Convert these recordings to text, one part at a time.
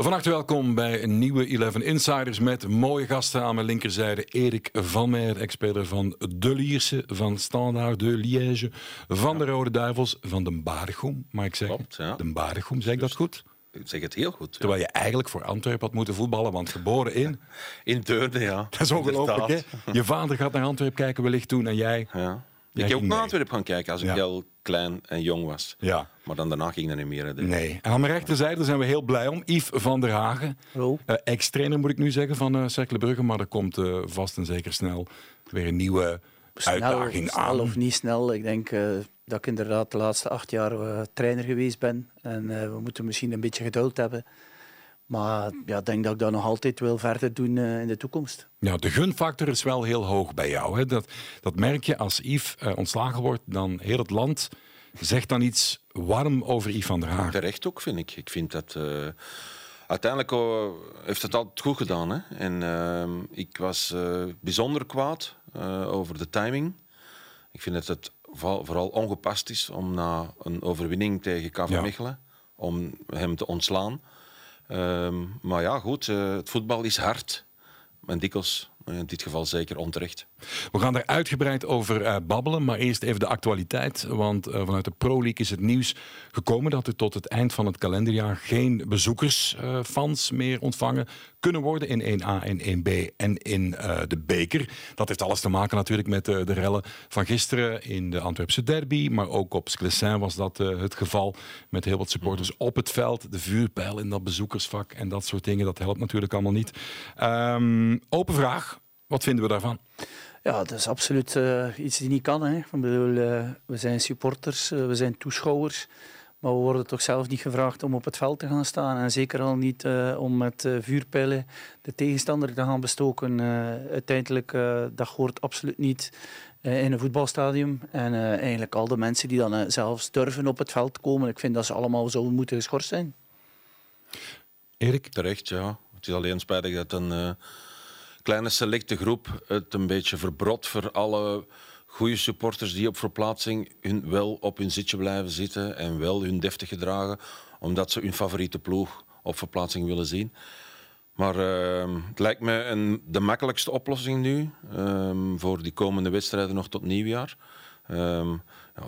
Van harte welkom bij een nieuwe 11 Insiders met mooie gasten aan mijn linkerzijde. Erik Van Meijer, ex-speler van De Lierse, van Standaard de Liège, van de Rode Duivels, van de Baregom, mag ik zeggen. Klopt, ja. De Baregom, zeg ik dat goed? Ik zeg het heel goed. ja. Terwijl je eigenlijk voor Antwerpen had moeten voetballen, want geboren in... In Deurne, ja. Dat is ongelooflijk, hè? Je vader gaat naar Antwerpen kijken wellicht toen en jij... Ja. Ik heb ook naar. Antwerpen gaan kijken als ik Ja. heel klein en jong was. Ja. Maar dan daarna ging dat niet meer. Nee. En aan mijn rechterzijde zijn we heel blij om. Yves van der Hagen. Hallo. Eh, Ex-trainer moet ik nu zeggen van eh Cercle Brugge. Maar er komt eh, vast en zeker snel weer een nieuwe uitdaging snel aan. of niet snel. Ik denk eh, dat ik inderdaad de laatste acht jaar eh, trainer geweest ben. En eh, we moeten misschien een beetje geduld hebben. Maar ja, ik denk dat ik dat nog altijd wil verder doen eh, in de toekomst. Ja, de gunfactor is wel heel hoog bij jou. Hè? Dat, dat merk je als Yves eh, ontslagen wordt. Dan heel het land zegt dan iets warm over Yves van der Hagen. Terecht ook, vind ik. Ik vind dat... eh, uiteindelijk eh, heeft het altijd goed gedaan. Hè? En ehm, ik was eh, bijzonder kwaad eh, over de timing. Ik vind dat het vooral vooral ongepast is om na een overwinning tegen KV Ja. Mechelen... om hem te ontslaan. Ehm, maar ja, goed, eh, het voetbal is hard. En dikwijls, in dit geval zeker onterecht. We gaan er uitgebreid over eh, babbelen, maar eerst even de actualiteit. Want eh, vanuit de Pro League is het nieuws gekomen dat er tot het eind van het kalenderjaar geen bezoekersfans meer ontvangen kunnen worden in 1A en 1B en in eh, de beker. Dat heeft alles te maken natuurlijk met eh, de rellen van gisteren in de Antwerpse derby, maar ook op Sclessin was dat eh, het geval met heel wat supporters op het veld, de vuurpijl in dat bezoekersvak en dat soort dingen. Dat helpt natuurlijk allemaal niet. Ehm, open vraag. Wat vinden we daarvan? Ja, dat is absoluut eh, iets die niet kan. Hè. Ik bedoel, eh, we zijn supporters, eh, we zijn toeschouwers. Maar we worden toch zelf niet gevraagd om op het veld te gaan staan. En zeker al niet om met vuurpijlen de tegenstander te gaan bestoken. Uiteindelijk, dat hoort absoluut niet in een voetbalstadium. En eigenlijk al de mensen die dan zelfs durven op het veld komen. Ik vind dat ze allemaal zouden moeten geschorst zijn. Erik? Terecht, ja. Het is alleen spijtig dat een kleine selecte groep het een beetje verbrot voor alle goede supporters die op verplaatsing hun wel op hun zitje blijven zitten en wel hun deftig gedragen, omdat ze hun favoriete ploeg op verplaatsing willen zien. Maar eh, het lijkt me een, de makkelijkste oplossing nu eh, voor die komende wedstrijden nog tot nieuwjaar. Eh, ja,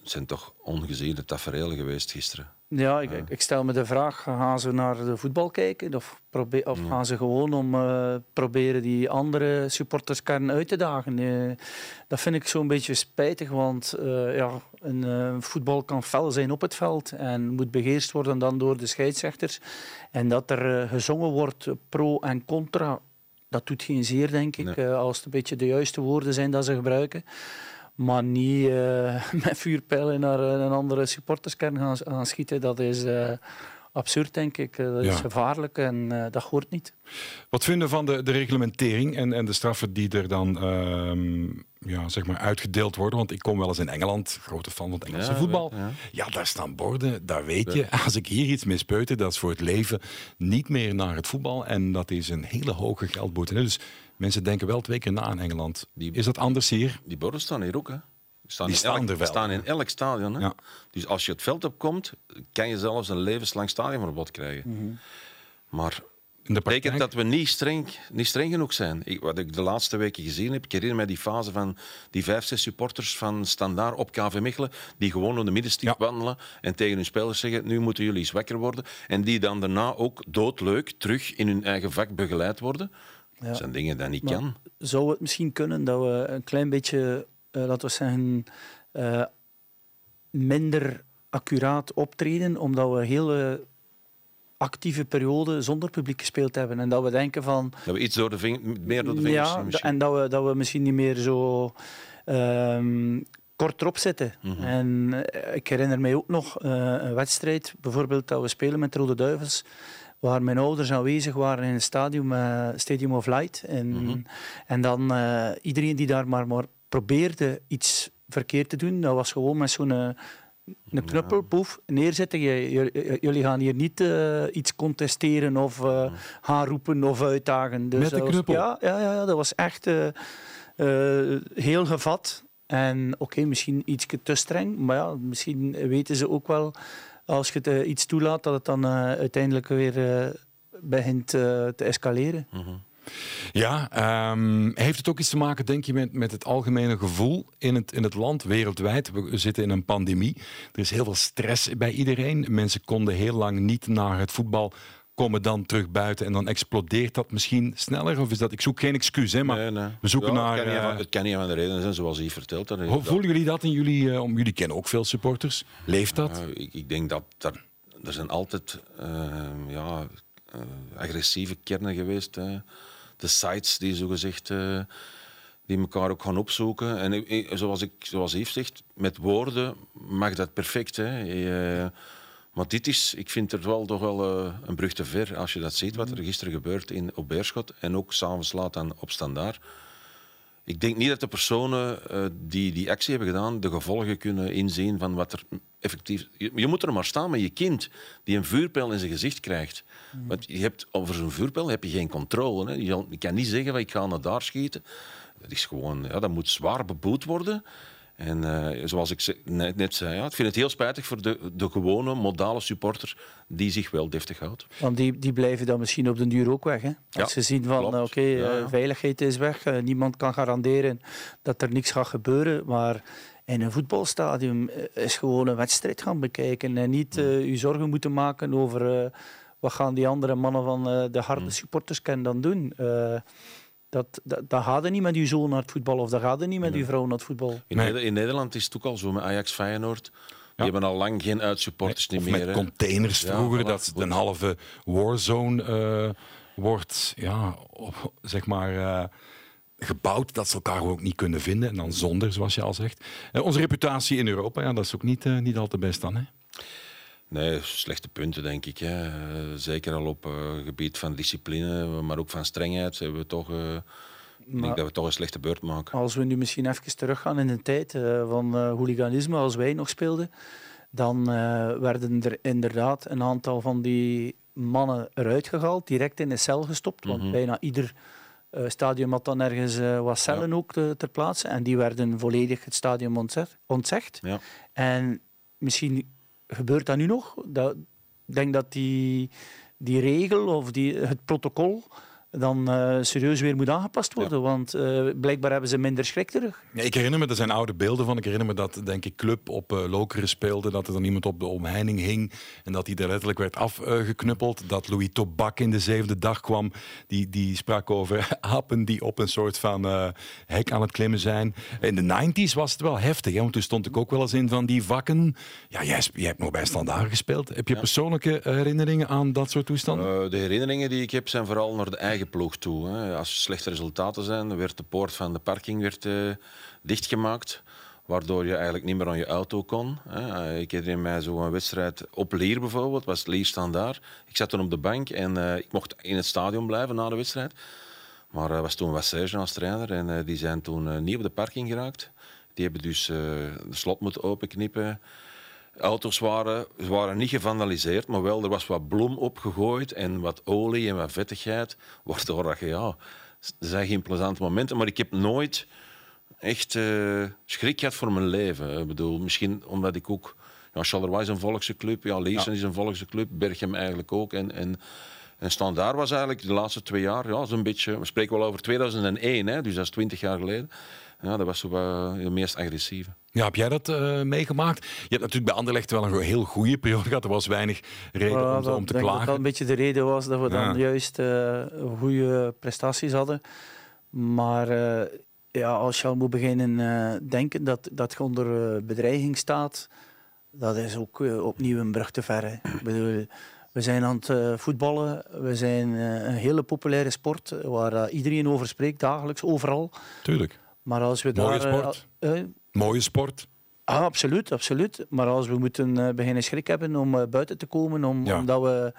het zijn toch ongeziene tafereelen geweest gisteren. Ja, ik, stel me de vraag, gaan ze naar de voetbal kijken? Of, of gaan ze gewoon om eh, proberen die andere supporterskern uit te dagen? Eh, dat vind ik zo'n beetje spijtig, want eh, ja, een voetbal kan fel zijn op het veld en moet beheerst worden dan door de scheidsrechters. En dat er gezongen wordt pro en contra, dat doet geen zeer, denk ik, Nee. als het een beetje de juiste woorden zijn dat ze gebruiken. Maar niet eh, met vuurpijlen naar eh, een andere supporterskern gaan, gaan schieten. Dat is eh, absurd, denk ik. Eh, dat Ja. is gevaarlijk en eh, dat hoort niet. Wat vinden we van de, de reglementering en, en de straffen die er dan ehm, ja, zeg maar uitgedeeld worden? Want ik kom wel eens in Engeland, grote fan van het Engelse Ja, voetbal. ja. Ja, daar staan borden, daar weet je. Als ik hier iets mispeuter, dat is voor het leven niet meer naar het voetbal. En dat is een hele hoge geldboete. Dus mensen denken wel twee keer na in Engeland. Die- Is dat anders hier? Die borden staan hier ook, hè? Die staan, Die in, staan elk, er wel. staan in elk stadion. Hè? Ja. Dus als je het veld opkomt, kan je zelfs een levenslang stadionverbod krijgen. Maar In de betekent dat we niet streng, niet streng genoeg zijn. Ik, wat ik de laatste weken gezien heb, ik herinner me die fase van die vijf, zes supporters van Standaard op KV Mechelen, die gewoon op de middenstip Ja. wandelen en tegen hun spelers zeggen, nu moeten jullie eens wakker worden. En die dan daarna ook doodleuk terug in hun eigen vak begeleid worden. Dat zijn dingen die niet Maar kan. Zou het misschien kunnen dat we een klein beetje, laten we zeggen, eh, minder accuraat optreden, omdat we hele actieve periode zonder publiek gespeeld hebben. En dat we denken van... Dat we iets door de ving, meer door de vingers Ja, misschien. en dat we, dat we misschien niet meer zo ehm, kort erop zitten. Mhm. En eh, ik herinner mij ook nog eh, een wedstrijd, bijvoorbeeld dat we spelen met Rode Duivels, waar mijn ouders aanwezig waren in het stadium, eh, Stadium of Light. En, Mhm. en dan eh, iedereen die daar maar, maar probeerde iets verkeerd te doen, dat was gewoon met zo'n... eh, een knuppel, poef, neerzetten. Jullie gaan hier niet eh, iets contesteren of eh, gaan roepen of uitdagen. Dus Met de was- knuppel? ja, ja, ja, ja, dat was echt eh, eh, heel gevat. En oké, misschien iets te streng, maar ja, misschien weten ze ook wel als je het, iets toelaat, dat het dan uiteindelijk weer begint te escaleren. Mhm. Ja, ehm, heeft het ook iets te maken, denk je, met, met het algemene gevoel in het, in het land, wereldwijd? We zitten in een pandemie. Er is heel veel stress bij iedereen. Mensen konden heel lang niet naar het voetbal komen dan terug buiten en dan explodeert dat misschien sneller? Of is dat, ik zoek geen excuus, hè, maar nee, nee. we zoeken Ja, naar... Het kan, niet eh, van, het kan niet van de redenen zijn, zoals hij vertelt. Dat, hoe voelen jullie dat in jullie... eh, om, jullie kennen ook veel supporters. Leeft dat? Ik, ik denk dat er, er zijn altijd eh, ja, agressieve kernen geweest. hè. De sites die zogezegd eh die elkaar ook gaan opzoeken. En zoals, ik, zoals Yves zegt, met woorden mag dat perfect. Hè. Eh, maar dit is, ik vind het wel toch wel eh, een brug te ver als je dat ziet, wat er gisteren gebeurt in, op Beerschot en ook s'avonds laat dan op Standaard. Ik denk niet dat de personen eh, die die actie hebben gedaan de gevolgen kunnen inzien van wat er effectief... Je, je moet er maar staan met je kind die een vuurpijl in zijn gezicht krijgt. Want je hebt, over zo'n vuurpijl heb je geen controle. Hè. Je, kan niet zeggen van ik ga naar daar schieten. Dat is gewoon... Ja, dat moet zwaar beboet worden. En eh, zoals ik net, net zei, ja, ik vind het heel spijtig voor de, de gewone, modale supporter die zich wel deftig houdt. Want die, die blijven dan misschien op den duur ook weg. Hè? Als Ja, ze zien van, eh, oké, Ja, eh, ja. veiligheid is weg, niemand kan garanderen dat er niks gaat gebeuren. Maar in een voetbalstadion is gewoon een wedstrijd gaan bekijken en niet eh je zorgen moeten maken over wat gaan die andere mannen van de harde supporters kunnen dan doen. Dat, dat, dat gaat er niet met uw zoon naar het voetbal of dat gaat er niet met uw vrouw naar het voetbal. In, Nee. Neder- in Nederland is het ook al zo met Ajax Feyenoord. Die Ja. hebben al lang geen uitsupporters of niet meer. met hè. containers Ja, vroeger, voilà, dat het een halve warzone eh, wordt, ja, op- zeg maar... eh, gebouwd dat ze elkaar ook niet kunnen vinden. En dan zonder, zoals je al zegt. Eh, onze reputatie in Europa, ja, dat is ook niet, niet al te best dan. Hè? Nee, slechte punten denk ik. Hè. Eh, zeker al op eh, gebied van discipline, maar ook van strengheid hebben we toch... eh, ik denk dat we toch een slechte beurt maken. Als we nu misschien even teruggaan in de tijd van eh, hooliganisme, als wij nog speelden, dan werden er inderdaad een aantal van die mannen eruit gehaald, direct in de cel gestopt. Want Mhm. bijna ieder stadion had dan ergens wat cellen ook te- ter plaatse. En die werden volledig het stadion ontzegd. ontzegd. Ja. En misschien gebeurt dat nu nog. Ik denk dat die, die regel of die, het protocol dan eh, serieus weer moet aangepast worden. Want eh, blijkbaar hebben ze minder schrik terug. Ja, ik herinner me, er zijn oude beelden van. Ik herinner me dat, denk ik, Club op eh, Lokeren speelde. Dat er dan iemand op de omheining hing. En dat hij er letterlijk werd afgeknuppeld. dat Louis Tobak in de zevende dag kwam. Die, die sprak over apen die op een soort van eh, hek aan het klimmen zijn. In de 90s was het wel heftig. Hè? Want toen stond ik ook wel eens in van die vakken. Ja, jij, jij hebt nog bij Standaard gespeeld. Heb je persoonlijke herinneringen aan dat soort toestanden? Eh, de herinneringen die ik heb zijn vooral naar de eigen ploeg toe. Hè. Als er slechte resultaten zijn, werd de poort van de parking werd, eh, dichtgemaakt. Waardoor je eigenlijk niet meer aan je auto kon. Ik herinner mij zo'n wedstrijd op Lier bijvoorbeeld. Was staan daar. Ik zat toen op de bank en eh, ik mocht in het stadion blijven na de wedstrijd. Maar er was toen Wasserge als trainer en die zijn toen niet op de parking geraakt. Die hebben dus de slot moeten openknippen. Auto's waren, waren niet gevandaliseerd, maar wel er was wat bloem opgegooid en wat olie en wat vettigheid. Waardoor dat je, ja, er zijn geen plezante momenten, maar ik heb nooit echt eh, schrik gehad voor mijn leven. Ik bedoel, misschien omdat ik ook... Ja, Charleroi is een volkse club, ja, Leersen is een volkse club, Berchem eigenlijk ook. En, en, en Standaard was eigenlijk de laatste twee jaar, ja, zo'n beetje... We spreken wel over 2001, hè, dus dat is twintig jaar geleden. Ja, dat was zo wat de meest agressieve. Ja, heb jij dat eh, meegemaakt? Je hebt natuurlijk bij Anderlecht wel een heel goede periode gehad. Er was weinig reden om, dat- om te ik denk dat klagen. dat een beetje de reden was dat we dan Ja. juist eh, goede prestaties hadden. Maar eh, ja, als je al moet beginnen denken dat, dat je onder bedreiging staat, dat is ook opnieuw een brug te ver. hè. Ik bedoel, we zijn aan het voetballen, we zijn een hele populaire sport waar iedereen over spreekt, dagelijks, overal. Tuurlijk. Maar als we Mooie daar... sport. Mooie sport. Ah, absoluut, absoluut. Maar als we moeten eh, beginnen schrik hebben om eh, buiten te komen, om, Ja. omdat we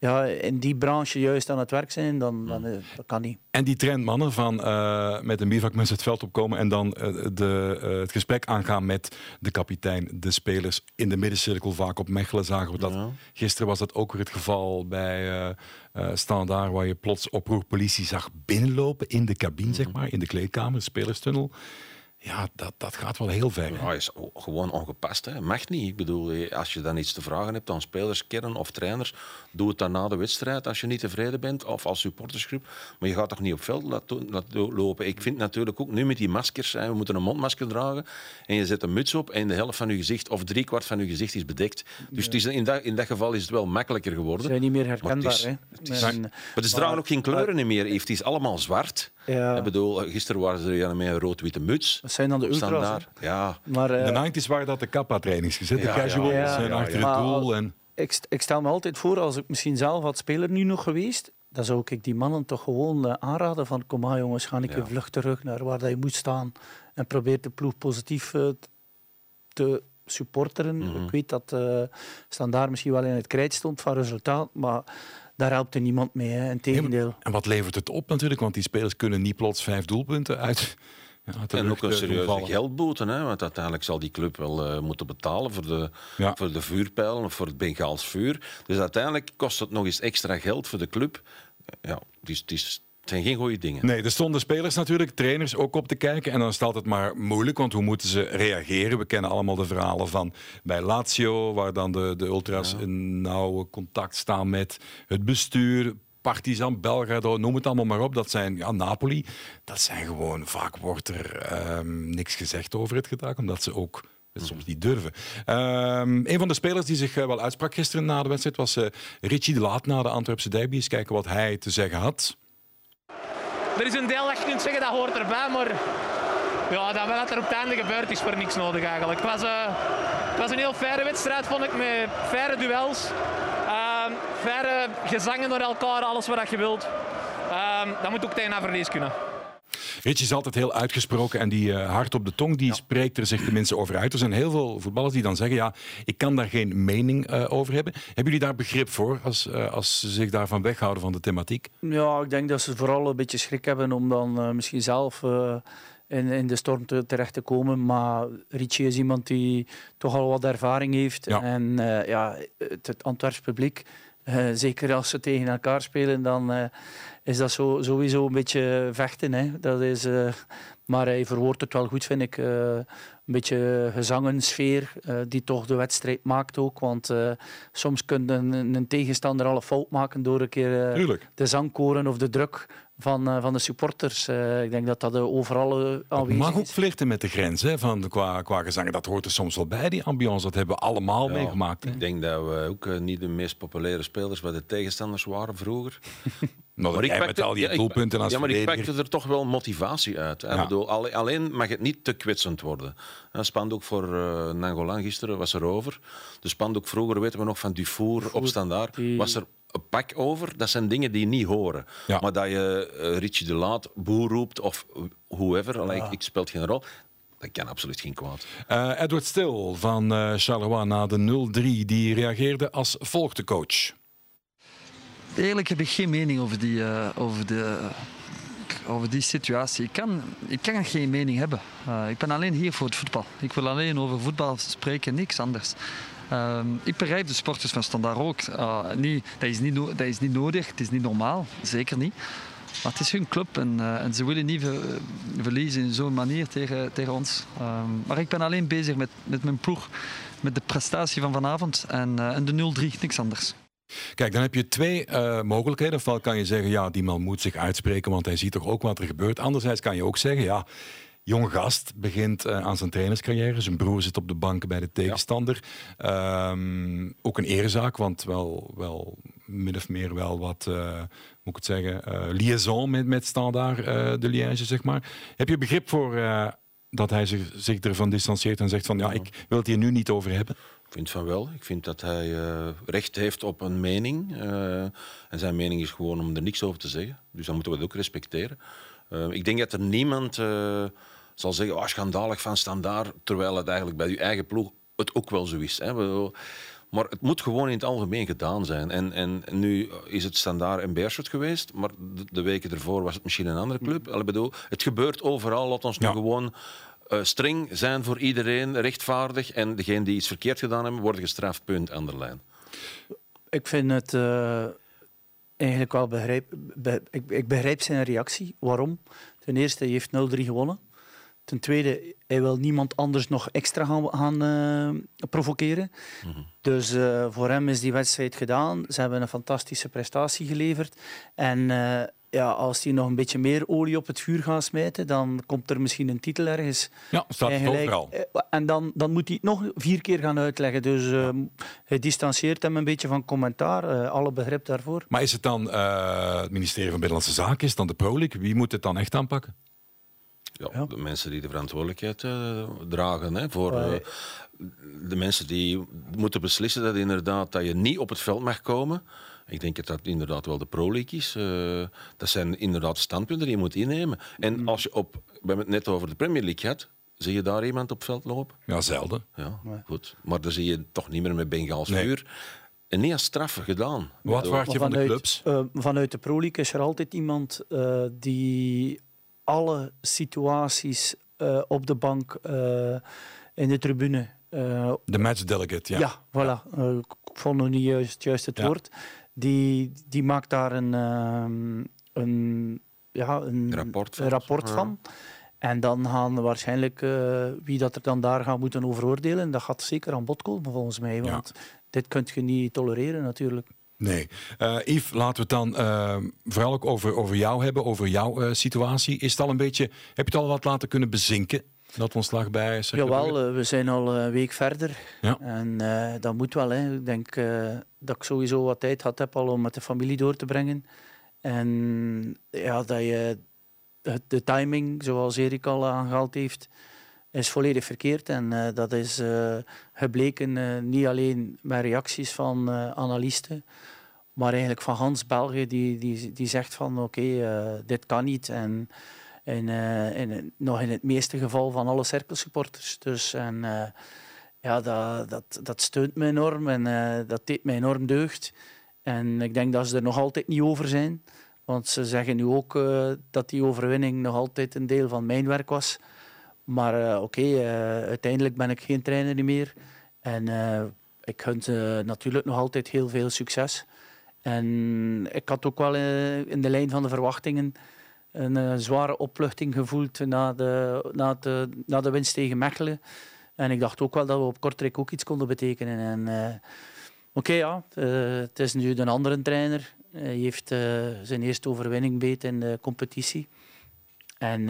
ja, in die branche juist aan het werk zijn, dan, dan eh, dat kan niet. En die trend, mannen, van eh, met een bivakmes het veld opkomen en dan de, eh, het gesprek aangaan met de kapitein, de spelers in de middencirkel. Vaak op Mechelen zagen we dat. Ja. Gisteren was dat ook weer het geval bij eh eh Standaard, waar je plots oproerpolitie zag binnenlopen in de cabine, zeg maar, in de kleedkamer, spelerstunnel. Ja, dat, dat gaat wel heel ver. Ja, is gewoon ongepast. Hè. Mag niet. Ik bedoel, eh, als je dan iets te vragen hebt aan spelerskern of trainers, doe het dan na de wedstrijd als je niet tevreden bent of als supportersgroep. Maar je gaat toch niet op veld laten, lopen. Ik vind natuurlijk ook nu met die maskers, hè, we moeten een mondmasker dragen en je zet een muts op en de helft van je gezicht of driekwart van je gezicht is bedekt. Dus het is, in, dat, in dat geval is het wel makkelijker geworden. Ze zijn niet meer herkenbaar. Maar het is, het maar ze dragen ook geen kleuren meer. Het is allemaal zwart. Ja. Ik bedoel, gisteren waren ze er met een rood-witte muts. Dat zijn dan de ultras. Ja. Maar, uh, de 90s waren dat de kappa-trainings gezet. De casuals ja, achter het doel. En... Ik, ik stel me altijd voor, als ik misschien zelf had speler nu nog geweest, dan zou ik die mannen toch gewoon aanraden van kom maar jongens, ga ik ja. vlucht terug naar waar dat je moet staan en probeer de ploeg positief te supporteren. Mm -hmm. Ik weet dat uh, Standaard misschien wel in het krijt stond van resultaat, maar daar helpt er niemand mee. Hè. Integendeel. En wat levert het op natuurlijk? Want die spelers kunnen niet plots vijf doelpunten uit. Ja, en ook een serieuze geldboete, hè, want uiteindelijk zal die club wel uh, moeten betalen voor de, ja. voor de vuurpijlen of voor het Bengaals vuur. Dus uiteindelijk kost het nog eens extra geld voor de club. Ja, het is, het is het zijn geen goede dingen. Nee, er stonden spelers natuurlijk, trainers ook op te kijken. En dan is het altijd maar moeilijk, want hoe moeten ze reageren? We kennen allemaal de verhalen van bij Lazio, waar dan de, de ultras ja. in nauw contact staan met het bestuur. Partizan, Belgrado, noem het allemaal maar op. Dat zijn, ja, Napoli. Dat zijn gewoon, vaak wordt er um, niks gezegd over het gedrag, omdat ze ook soms niet durven. Um, een van de spelers die zich uh, wel uitsprak gisteren na de wedstrijd was uh, Richie de Laat na de Antwerpse derby. Eens kijken wat hij te zeggen had. Er is een deel dat je kunt zeggen dat hoort erbij, maar ja, dat wat er op het einde gebeurd is voor niks nodig eigenlijk. Het was, het was een heel faire wedstrijd, vond ik, met faire duels. Faire gezangen door elkaar, alles wat je wilt. Uh, dat moet ook tegen een verlies kunnen. Richie is altijd heel uitgesproken en die uh, hart op de tong, die ja. spreekt er zich tenminste over uit. Er zijn heel veel voetballers die dan zeggen, ja, ik kan daar geen mening uh, over hebben. Hebben jullie daar begrip voor, als, uh, als ze zich daarvan weghouden van de thematiek? Ja, ik denk dat ze vooral een beetje schrik hebben om dan misschien zelf in, in de storm te, terecht te komen. Maar Richie is iemand die toch al wat ervaring heeft. Ja. En ja, het, het Antwerps publiek, zeker als ze tegen elkaar spelen, dan is dat zo, sowieso een beetje vechten. Hè. Dat is, uh, maar hij verwoordt het wel goed, vind ik. Een beetje gezangensfeer die toch de wedstrijd maakt ook. Want soms kun een, een tegenstander al een fout maken door een keer de zangkoren of de druk van, uh, van de supporters. Uh, ik denk dat dat overal uh, aanwezig is. mag ook flirten met de grens hè, van, qua, qua gezang. Dat hoort er soms wel bij, die ambiance. Dat hebben we allemaal ja, meegemaakt. Hè? Ik denk dat we ook niet de meest populaire spelers bij de tegenstanders waren vroeger. Nou, maar ik pakte, al die doelpunten als Ja, maar ik pakte er toch wel motivatie uit. Ja. Bedoel, alleen mag het niet te kwetsend worden. Een spandoek voor uh, Nangolan gisteren was er over. De spandoek vroeger, weten we nog, van Dufour op standaard, was er een pak over. Dat zijn dingen die niet horen. Ja. Maar dat je uh, Richie de Laat boer roept of whoever, ja. ik, ik speelt geen rol. Dat kan absoluut geen kwaad. Uh, Edward Stil van uh, Charleroi na de 0-3, die reageerde als volgt de coach. Eerlijk heb ik geen mening over die, uh, over de, over die situatie. Ik kan, ik kan geen mening hebben. Uh, ik ben alleen hier voor het voetbal. Ik wil alleen over voetbal spreken, niks anders. Uh, ik begrijp de sporters van Standaard ook. Uh, niet, dat, is niet dat is niet nodig, het is niet normaal, zeker niet. Maar het is hun club en, en ze willen niet ver verliezen in zo'n manier tegen, tegen ons. Uh, maar ik ben alleen bezig met, met mijn ploeg, met de prestatie van vanavond en, en de 0-3, niks anders. Kijk, dan heb je twee uh, mogelijkheden. Ofwel kan je zeggen, ja, die man moet zich uitspreken, want hij ziet toch ook wat er gebeurt. Anderzijds kan je ook zeggen, ja, jong gast begint uh, aan zijn trainerscarrière. Zijn broer zit op de bank bij de tegenstander. Ja. Um, ook een eerzaak, want wel, wel min of meer wel wat, uh, moet ik het zeggen, liaison met, met Standaard de Liège, zeg maar. Heb je begrip voor dat hij zich, zich ervan distancieert en zegt van, ja, ik wil het hier nu niet over hebben? Ik vind van wel. Ik vind dat hij uh, recht heeft op een mening. Uh, en zijn mening is gewoon om er niks over te zeggen. Dus dan moeten we het ook respecteren. Uh, ik denk dat er niemand zal zeggen, oh, schandalig van standaard, terwijl het eigenlijk bij uw eigen ploeg het ook wel zo is. Hè. Maar het moet gewoon in het algemeen gedaan zijn. En, en nu is het standaard en Beerschot geweest, maar de, de, weken ervoor was het misschien een andere club. Bedoel, het gebeurt overal. Laat ons nu gewoon streng zijn voor iedereen, rechtvaardig. En degenen die iets verkeerd gedaan hebben, worden gestraft, punt aan de lijn. Ik vind het uh, eigenlijk wel begrijp... Be, ik, ik, begrijp zijn reactie. Waarom? Ten eerste, hij heeft 0-3 gewonnen. Ten tweede, hij wil niemand anders nog extra gaan, gaan uh, provoceren. Mhm. Dus uh, voor hem is die wedstrijd gedaan. Ze hebben een fantastische prestatie geleverd. En ja, als hij nog een beetje meer olie op het vuur gaat smijten, dan komt er misschien een titel ergens. Ja, staat het overal. En dan, dan moet hij het nog vier keer gaan uitleggen. Dus uh, hij distancieert hem een beetje van commentaar. alle begrip daarvoor. Maar is het dan het ministerie van Binnenlandse Zaken? Is het dan de Prolik? Wie moet het dan echt aanpakken? Ja, de mensen die de verantwoordelijkheid uh, dragen hè, voor uh, de mensen die moeten beslissen dat inderdaad dat je niet op het veld mag komen. Ik denk dat dat inderdaad wel de pro-league is. Uh, dat zijn inderdaad standpunten die je moet innemen. En mm. als je op, we hebben het net over de Premier League had, zie je daar iemand op veld lopen? Ja, zelden. Ja, goed. Maar dan zie je toch niet meer met Bengaals nee. vuur. En niet als straffe gedaan. Wat verwacht je van de clubs? Uh, vanuit de Pro League is er altijd iemand uh, die alle situaties uh, op de bank, uh, in de tribune. Uh, de match delegate, ja. Ja, voilà. ik vond nog niet juist, juist het ja. woord. Die, die maakt daar een, een, ja, een rapport van. Een rapport van. En dan gaan we waarschijnlijk wie dat er dan daar gaat moeten over oordelen. Dat gaat zeker aan bod komen volgens mij. Want dit kun je niet tolereren natuurlijk. Nee. Uh, Yves, laten we het dan uh, vooral ook over, over jou hebben, over jouw uh, situatie. Is het al een beetje, heb je het al wat laten kunnen bezinken? Dat ontslag bij Jawel, we zijn al een week verder. Ja. En dat moet wel. Hè. Ik denk dat ik sowieso wat tijd had heb al om met de familie door te brengen. En ja, dat je de timing, zoals Erik al aangehaald heeft, is volledig verkeerd. En dat is gebleken niet alleen met reacties van analisten maar eigenlijk van Hans België, die, die, die zegt van oké, dit kan niet. En, nog in het meeste geval van alle cirkelsupporters. Dus en, ja, dat, dat, dat steunt me enorm en dat deed mij enorm deugd. En ik denk dat ze er nog altijd niet over zijn. Want ze zeggen nu ook dat die overwinning nog altijd een deel van mijn werk was. Maar oké, okay, uiteindelijk ben ik geen trainer meer. En ik gun ze natuurlijk nog altijd heel veel succes. En ik had ook wel eh, in de lijn van de verwachtingen een zware opluchting gevoeld na de, na, de, na de winst tegen Mechelen. En ik dacht ook wel dat we op Kortrijk ook iets konden betekenen. En uh, oké, ja, het is nu een andere trainer. Hij heeft zijn eerste overwinning beet in de competitie. En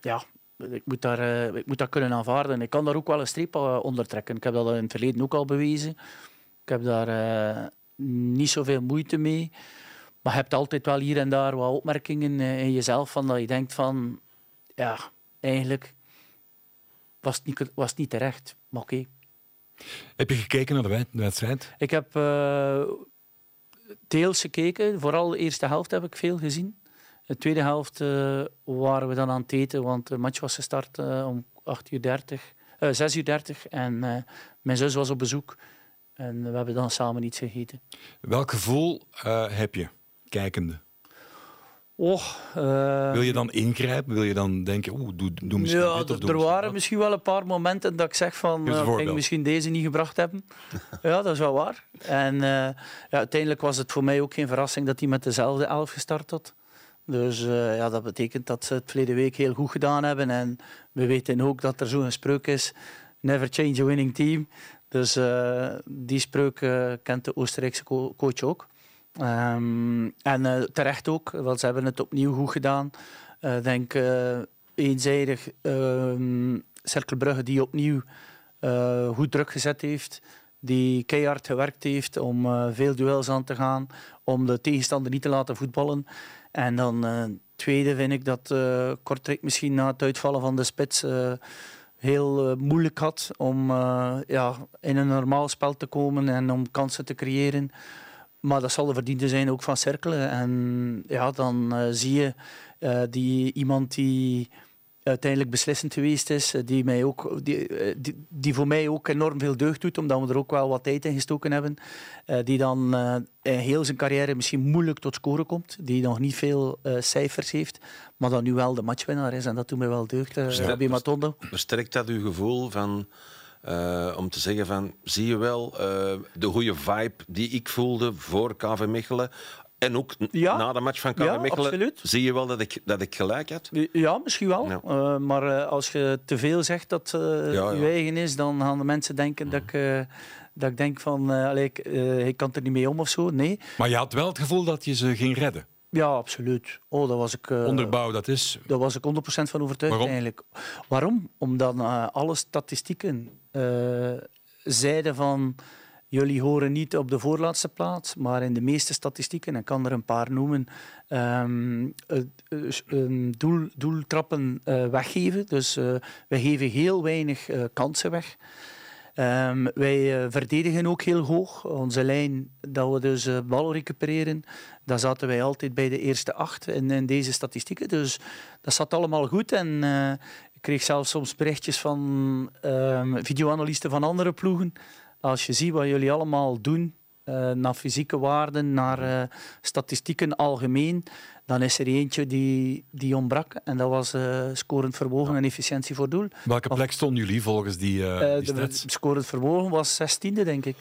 ja, ik moet, daar, ik moet dat kunnen aanvaarden. Ik kan daar ook wel een streep onder trekken. Ik heb dat in het verleden ook al bewezen. Ik heb daar niet zoveel moeite mee. Maar je hebt altijd wel hier en daar wat opmerkingen eh, in jezelf van dat je denkt van ja, eigenlijk was het niet, was het niet terecht. Maar oké. Heb je gekeken naar de wedstrijd? Ik heb uh, deels gekeken. Vooral de eerste helft heb ik veel gezien. De tweede helft uh, waren we dan aan het eten, want de match was gestart uh, om 8 uur 30, 6 uur 30 en mijn zus was op bezoek. En we hebben dan samen iets gegeten. Welk gevoel heb je, kijkende? Uh, Wil je dan ingrijpen? Wil je dan denken, oeh, doe, doe misschien ja, dit of doe Er waren misschien wel een paar momenten dat ik zeg van, uh, ik misschien deze niet gebracht hebben. ja, dat is wel waar. En uh, ja, uiteindelijk was het voor mij ook geen verrassing dat hij met dezelfde elf gestart had. Dus ja, dat betekent dat ze het verleden week heel goed gedaan hebben. En we weten ook dat er zo'n spreuk is, never change a winning team. Dus die spreuk kent de Oostenrijkse co coach ook. Um, en uh, terecht ook, want ze hebben het opnieuw goed gedaan. Ik denk eenzijdig um, Cerkelbrugge die opnieuw goed druk gezet heeft. Die keihard gewerkt heeft om veel duels aan te gaan. Om de tegenstander niet te laten voetballen. En dan tweede vind ik dat Kortrijk misschien na het uitvallen van de spits heel uh, moeilijk had om uh, ja, in een normaal spel te komen en om kansen te creëren. Maar dat zal de verdiende zijn ook van cirkelen. En ja, dan uh, zie je die, iemand die uiteindelijk beslissend geweest is, eh, die, mij ook, die, eh, die, die, voor mij ook enorm veel deugd doet, omdat we er ook wel wat tijd in gestoken hebben. Uh, die dan in heel zijn carrière misschien moeilijk tot scoren komt, die nog niet veel cijfers heeft, maar dan nu wel de matchwinnaar is. En dat doet mij wel deugd, uh, Matondo. Versterkt dat uw gevoel van... om te zeggen van, zie je wel, de goede vibe die ik voelde voor KV Mechelen, En ook Ja. na de match van KV Ja, Mechelen absoluut. zie je wel dat ik, dat ik gelijk had. Ja, misschien wel. Ja. Eh, maar eh, als je te veel zegt dat eh Ja, ja. je eigen is, dan gaan de mensen denken dat, ik, eh, dat ik denk van, eh allee, ik, eh, ik kan er niet mee om of zo. Nee. Maar je had wel het gevoel dat je ze ging redden. Ja, absoluut. Oh, daar was ik, eh, Onderbouw, dat is... daar was ik 100% van overtuigd Waarom? eigenlijk. Waarom? Omdat eh, alle statistieken eh, zeiden van jullie horen niet op de voorlaatste plaats, maar in de meeste statistieken, en ik kan er een paar noemen, een doel, doeltrappen weggeven. Dus wij geven heel weinig kansen weg. Ehm, wij eh, verdedigen ook heel hoog. Onze lijn, dat we dus eh, bal recupereren, daar zaten wij altijd bij de eerste acht in, in deze statistieken. Dus dat zat allemaal goed. En eh, ik kreeg zelfs soms berichtjes van ehm, videoanalisten van andere ploegen. Als je ziet wat jullie allemaal doen, naar fysieke waarden, naar statistieken algemeen, dan is er eentje die, die ontbrak. En dat was eh, scorend vermogen en efficiëntie voor doel. Welke plek stonden jullie volgens die, eh Eh, die de scorend vermogen was zestiende, denk ik.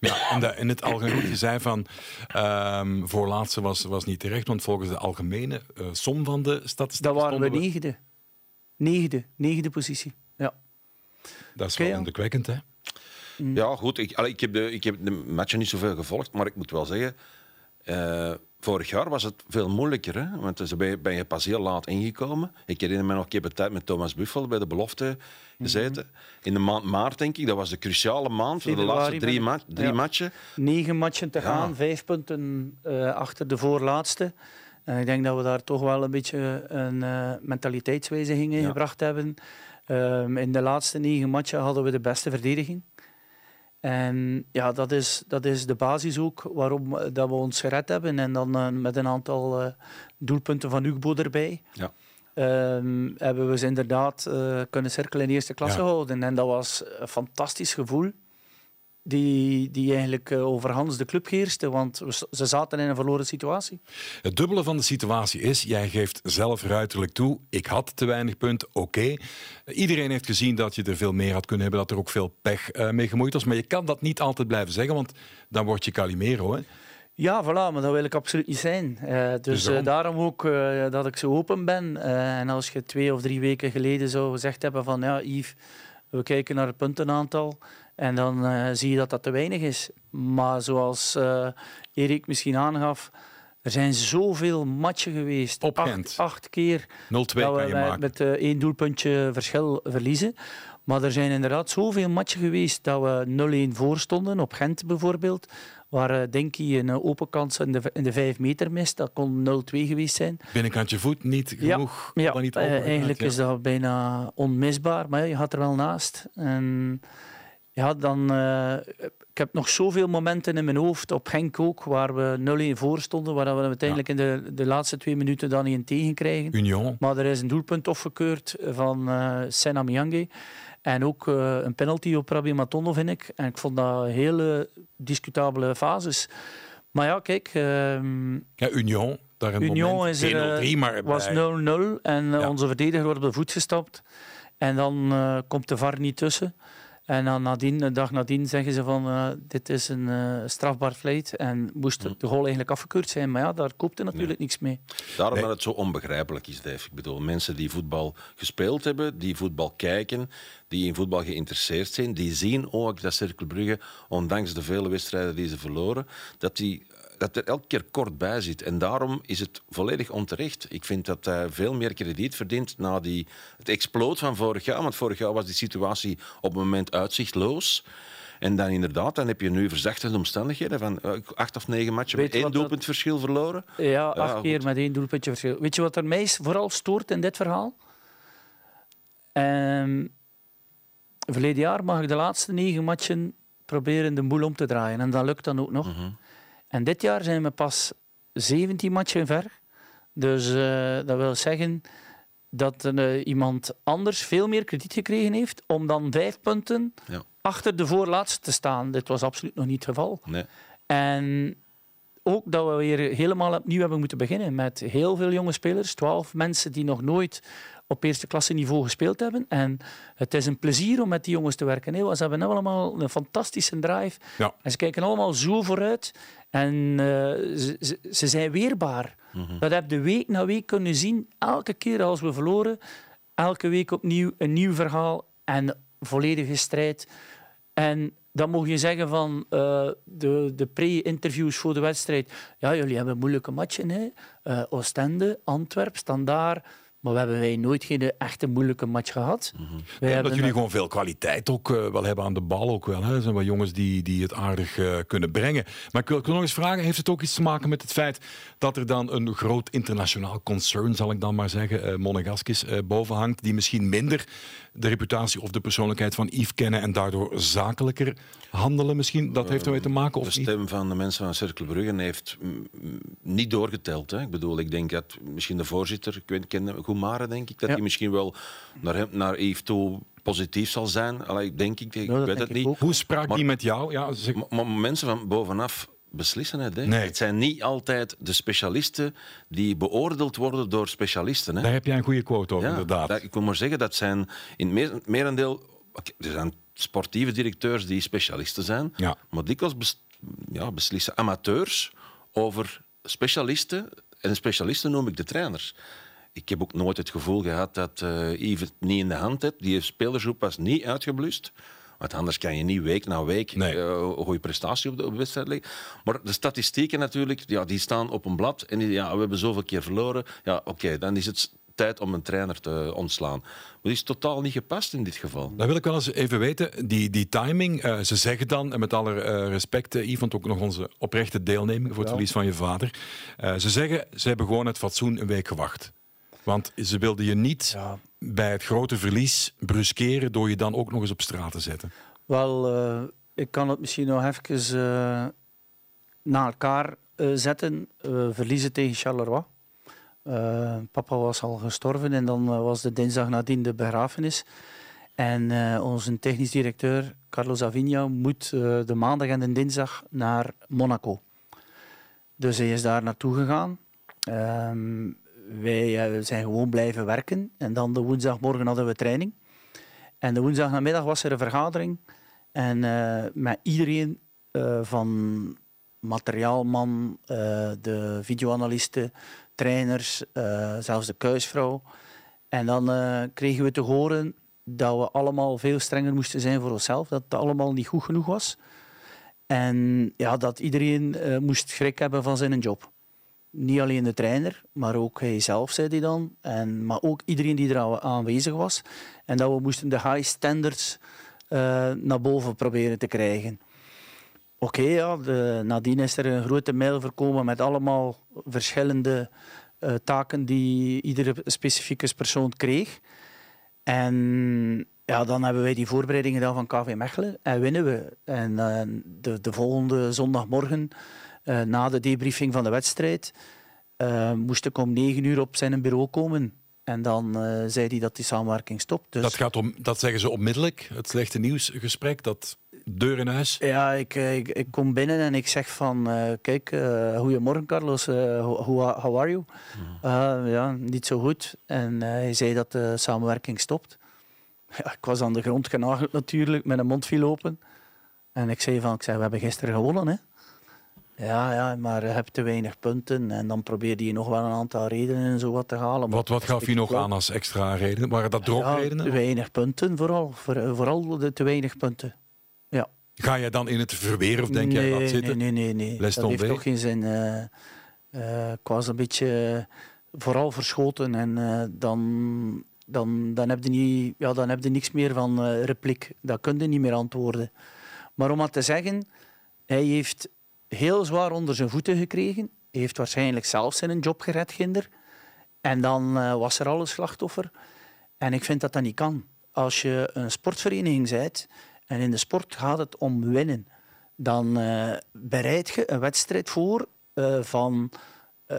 Ja, en de- in het algemeen, je zei van ehm voorlaatste was, was niet terecht, want volgens de algemene eh, som van de statistieken Dat waren we negende. Negende, negende positie. Ja. Dat is Oké, wel indrukwekkend, hè? Ja, goed. Ik, allee, ik, heb de, ik heb de matchen niet zoveel gevolgd, maar ik moet wel zeggen... eh, vorig jaar was het veel moeilijker, hè? want dus ben, je, pas heel laat ingekomen. Ik herinner me nog, ik heb een tijd met Thomas Buffel bij de belofte gezeten. In de maand maart, denk ik, dat was de cruciale maand. voor de laatste drie, ma drie ja. matchen. Negen matchen te Ja. gaan, vijf punten eh, achter de voorlaatste. En ik denk dat we daar toch wel een beetje een eh, mentaliteitswijziging in Ja. gebracht hebben. Ehm, in de laatste negen matchen hadden we de beste verdediging. En ja, dat is, dat is de basis ook waarom eh, dat we ons gered hebben. En dan eh, met een aantal eh, doelpunten van Ugbo erbij. Ja. Ehm, hebben we ze inderdaad kunnen cirkelen in eerste klasse Ja. houden. En dat was een fantastisch gevoel. Die, die eigenlijk eh, overhands de club heerste. Want ze zaten in een verloren situatie. Het dubbele van de situatie is, jij geeft zelf ruiterlijk toe, ik had te weinig punten, oké. Iedereen heeft gezien dat je er veel meer had kunnen hebben, dat er ook veel pech eh, mee gemoeid was. Maar je kan dat niet altijd blijven zeggen, want dan word je Calimero. Hè? Ja, voilà, maar dat wil ik absoluut niet zijn. Eh, dus daarom? eh, daarom ook dat ik zo open ben. En als je twee of drie weken geleden zou gezegd hebben van ja, Yves, we kijken naar het puntenaantal. En dan eh, zie je dat dat te weinig is. Maar zoals eh, Erik misschien aangaf, er zijn zoveel matchen geweest. Op acht, acht keer 0-2 dat we kan je met, maken. met eh, één doelpuntje verschil verliezen. Maar er zijn inderdaad zoveel matchen geweest dat we 0-1 voor stonden. Op Gent bijvoorbeeld, waar uh, Denki een uh, open kans in de, in de 5 meter mist. Dat kon 0-2 geweest zijn. Binnenkant je voet niet Ja, genoeg. Ja, dan niet eigenlijk ja. is dat bijna onmisbaar. Maar ja, je gaat er wel naast. En ja, dan, eh, ik heb nog zoveel momenten in mijn hoofd, op Genk ook, waar we 0-1 voor stonden, waar we uiteindelijk in de, de laatste twee minuten dan niet een tegen krijgen. Union. Maar er is een doelpunt afgekeurd van uh, Sena Miyange. En ook uh, een penalty op Rabbi Matondo, vind ik. En ik vond dat hele discutabele fases. Maar ja, kijk... Uh, ja, Union. Daar een Union moment, is er, 3, maar was 0-0 en ja. onze verdediger wordt op de voet gestapt. En dan uh, komt de VAR niet tussen. En dan nadien, een dag nadien zeggen ze van uh, dit is een uh, strafbaar feit en moest de goal eigenlijk afgekeurd zijn. Maar ja, daar koopt er natuurlijk nee. niks mee. Daarom nee. dat het zo onbegrijpelijk is, Dave. Ik bedoel, mensen die voetbal gespeeld hebben, die voetbal kijken, die in voetbal geïnteresseerd zijn, die zien ook dat Cirkelbrugge, ondanks de vele wedstrijden die ze verloren, dat die dat er elke keer kort bij zit. En daarom is het volledig onterecht. Ik vind dat hij veel meer krediet verdient na die, het exploot van vorig jaar. Want vorig jaar was die situatie op het moment uitzichtloos. En dan inderdaad, dan heb je nu verzachtende omstandigheden van acht of negen matchen Weet met één doelpuntverschil dat... verloren. Ja, acht ja, keer met één doelpuntje verschil. Weet je wat er mij vooral stoort in dit verhaal? Um, verleden jaar mag ik de laatste negen matchen proberen de boel om te draaien. En dat lukt dan ook nog. Mhm. Mm -hmm. En dit jaar zijn we pas 17 matchen ver. Dus uh, dat wil zeggen dat uh, iemand anders veel meer krediet gekregen heeft om dan vijf punten ja. achter de voorlaatste te staan. Dit was absoluut nog niet het geval. Nee. En ook dat we weer helemaal opnieuw hebben moeten beginnen met heel veel jonge spelers. Twaalf mensen die nog nooit op eerste klasse niveau gespeeld hebben. En het is een plezier om met die jongens te werken. Hè. Ze hebben allemaal een fantastische drive. Ja. En ze kijken allemaal zo vooruit. En uh, ze, ze, zijn weerbaar. Mhm. Dat heb je week na week kunnen zien. Elke keer als we verloren, elke week opnieuw een nieuw verhaal en volledige strijd. En dan mag je zeggen van uh, de, de pre-interviews voor de wedstrijd. Ja, jullie hebben moeilijke matchen. Hè? Uh, Oostende, Antwerp, Standaard. Maar we hebben wij nooit geen echte moeilijke match gehad. Mm -hmm. ja, dat jullie gewoon veel kwaliteit ook uh, wel hebben aan de bal. Ook wel, hè? Er zijn wel jongens die, die het aardig uh, kunnen brengen. Maar ik wil, ik wil nog eens vragen, heeft het ook iets te maken met het feit dat er dan een groot internationaal concern, zal ik dan maar zeggen, uh, Monegaskis, boven hangt, die misschien minder de reputatie of de persoonlijkheid van Yves kennen en daardoor zakelijker handelen misschien? Dat heeft ermee te maken of De niet? stem van de mensen van Cirkel Brugge heeft niet doorgeteld. Hè. Ik bedoel, ik denk dat misschien de voorzitter, ik weet, ken Denk ik, dat Ja. hij misschien wel naar, hem, naar Yves toe positief zal zijn. Allee, denk ik, ik weet het ik niet. ook. Hoe sprak Maar- die met jou? Ja, zeg, Maar, maar mensen van bovenaf beslissen het. Hè. Nee. Het zijn niet altijd de specialisten die beoordeeld worden door specialisten. Hè. daar heb jij een goede quote over, inderdaad. dat- ik wil maar zeggen, dat zijn in het meer, merendeel... Er zijn sportieve directeurs die specialisten zijn, Ja. maar dikwijls bes, ja, beslissen amateurs over specialisten. En specialisten noem ik de trainers. Ik heb ook nooit het gevoel gehad dat eh Yves het niet in de hand heeft. Die spelersgroep was niet uitgeblust. Want anders kan je niet week na week Nee. eh, een goede prestatie op de, op de wedstrijd leggen. Maar de statistieken natuurlijk, ja, die staan op een blad. En die, ja, we hebben zoveel keer verloren. Ja, oké, dan is het tijd om een trainer te ontslaan. Maar die is totaal niet gepast in dit geval. Dat wil ik wel eens even weten. Die, die timing, eh, ze zeggen dan, en met alle eh, respect, Yves, want ook nog onze oprechte deelneming voor het Ja. verlies van je vader. eh, ze zeggen, ze hebben gewoon het fatsoen een week gewacht. Want ze wilden je niet Ja. bij het grote verlies bruskeren door je dan ook nog eens op straat te zetten. Wel, eh, ik kan het misschien nog even eh na elkaar eh, zetten. Verliezen tegen Charleroi. Papa was al gestorven en dan was de dinsdag nadien de begrafenis. En onze technisch directeur, Carlos Avinha, moet de maandag en de dinsdag naar Monaco. Dus hij is daar naartoe gegaan. Ehm, wij eh, zijn gewoon blijven werken. En dan de woensdagmorgen hadden we training. En de woensdagnamiddag was er een vergadering. En eh, met iedereen eh, van materiaalman, de videoanalisten, trainers, zelfs de kuisvrouw. En dan kregen we te horen dat we allemaal veel strenger moesten zijn voor onszelf. Dat het allemaal niet goed genoeg was. En ja, dat iedereen moest schrik hebben van zijn job. Niet alleen de trainer, maar ook hij zelf, zei hij dan. En, maar ook iedereen die er aan- aanwezig was. En dat we moesten de high standards eh, naar boven proberen te krijgen. Oké, ja, nadien is er een grote mail voorkomen met allemaal verschillende eh, taken die iedere specifieke persoon kreeg. En ja, dan hebben wij die voorbereidingen gedaan van KV Mechelen en winnen we. En eh, de, de volgende zondagmorgen, eh, na de debriefing van de wedstrijd, eh, moest ik om negen uur op zijn bureau komen. En dan eh, zei hij dat die samenwerking stopt. Dus... Dat, gaat om, dat zeggen ze onmiddellijk, het slechte nieuwsgesprek, dat deur in huis. Ja, ik, ik, ik kom binnen en ik zeg van, kijk, goedemorgen Carlos, hoe- how are you? "Ah, ja, niet zo goed. En hij zei dat de samenwerking stopt. Ja, ik was aan de grond genageld natuurlijk, met een mond viel open. En ik zei van, ik zei, we hebben gisteren gewonnen, hè. Ja, ja, maar je hebt te weinig punten. En dan probeerde hij nog wel een aantal redenen en zo wat te halen. Wat, wat dat gaf hij nog aan als extra reden? Waren dat droogredenen? Ja, te weinig punten vooral. Voor- vooral de te weinig punten. Ja. Ga jij dan in het verweer of denk jij, laat zitten? Nee, nee, nee. nee. Dat heeft toch geen zin. eh eh, ik was een beetje eh, vooral verschoten en dan, dan, dan, heb je niet, ja, dan heb je niks meer van repliek. Dat kun je niet meer antwoorden. Maar om maar te zeggen, hij heeft heel zwaar onder zijn voeten gekregen. Heeft waarschijnlijk zelf zijn job gered, ginder. En dan eh, was er al een slachtoffer. En ik vind dat dat niet kan. Als je een sportvereniging bent en in de sport gaat het om winnen, dan eh, bereid je een wedstrijd voor eh, van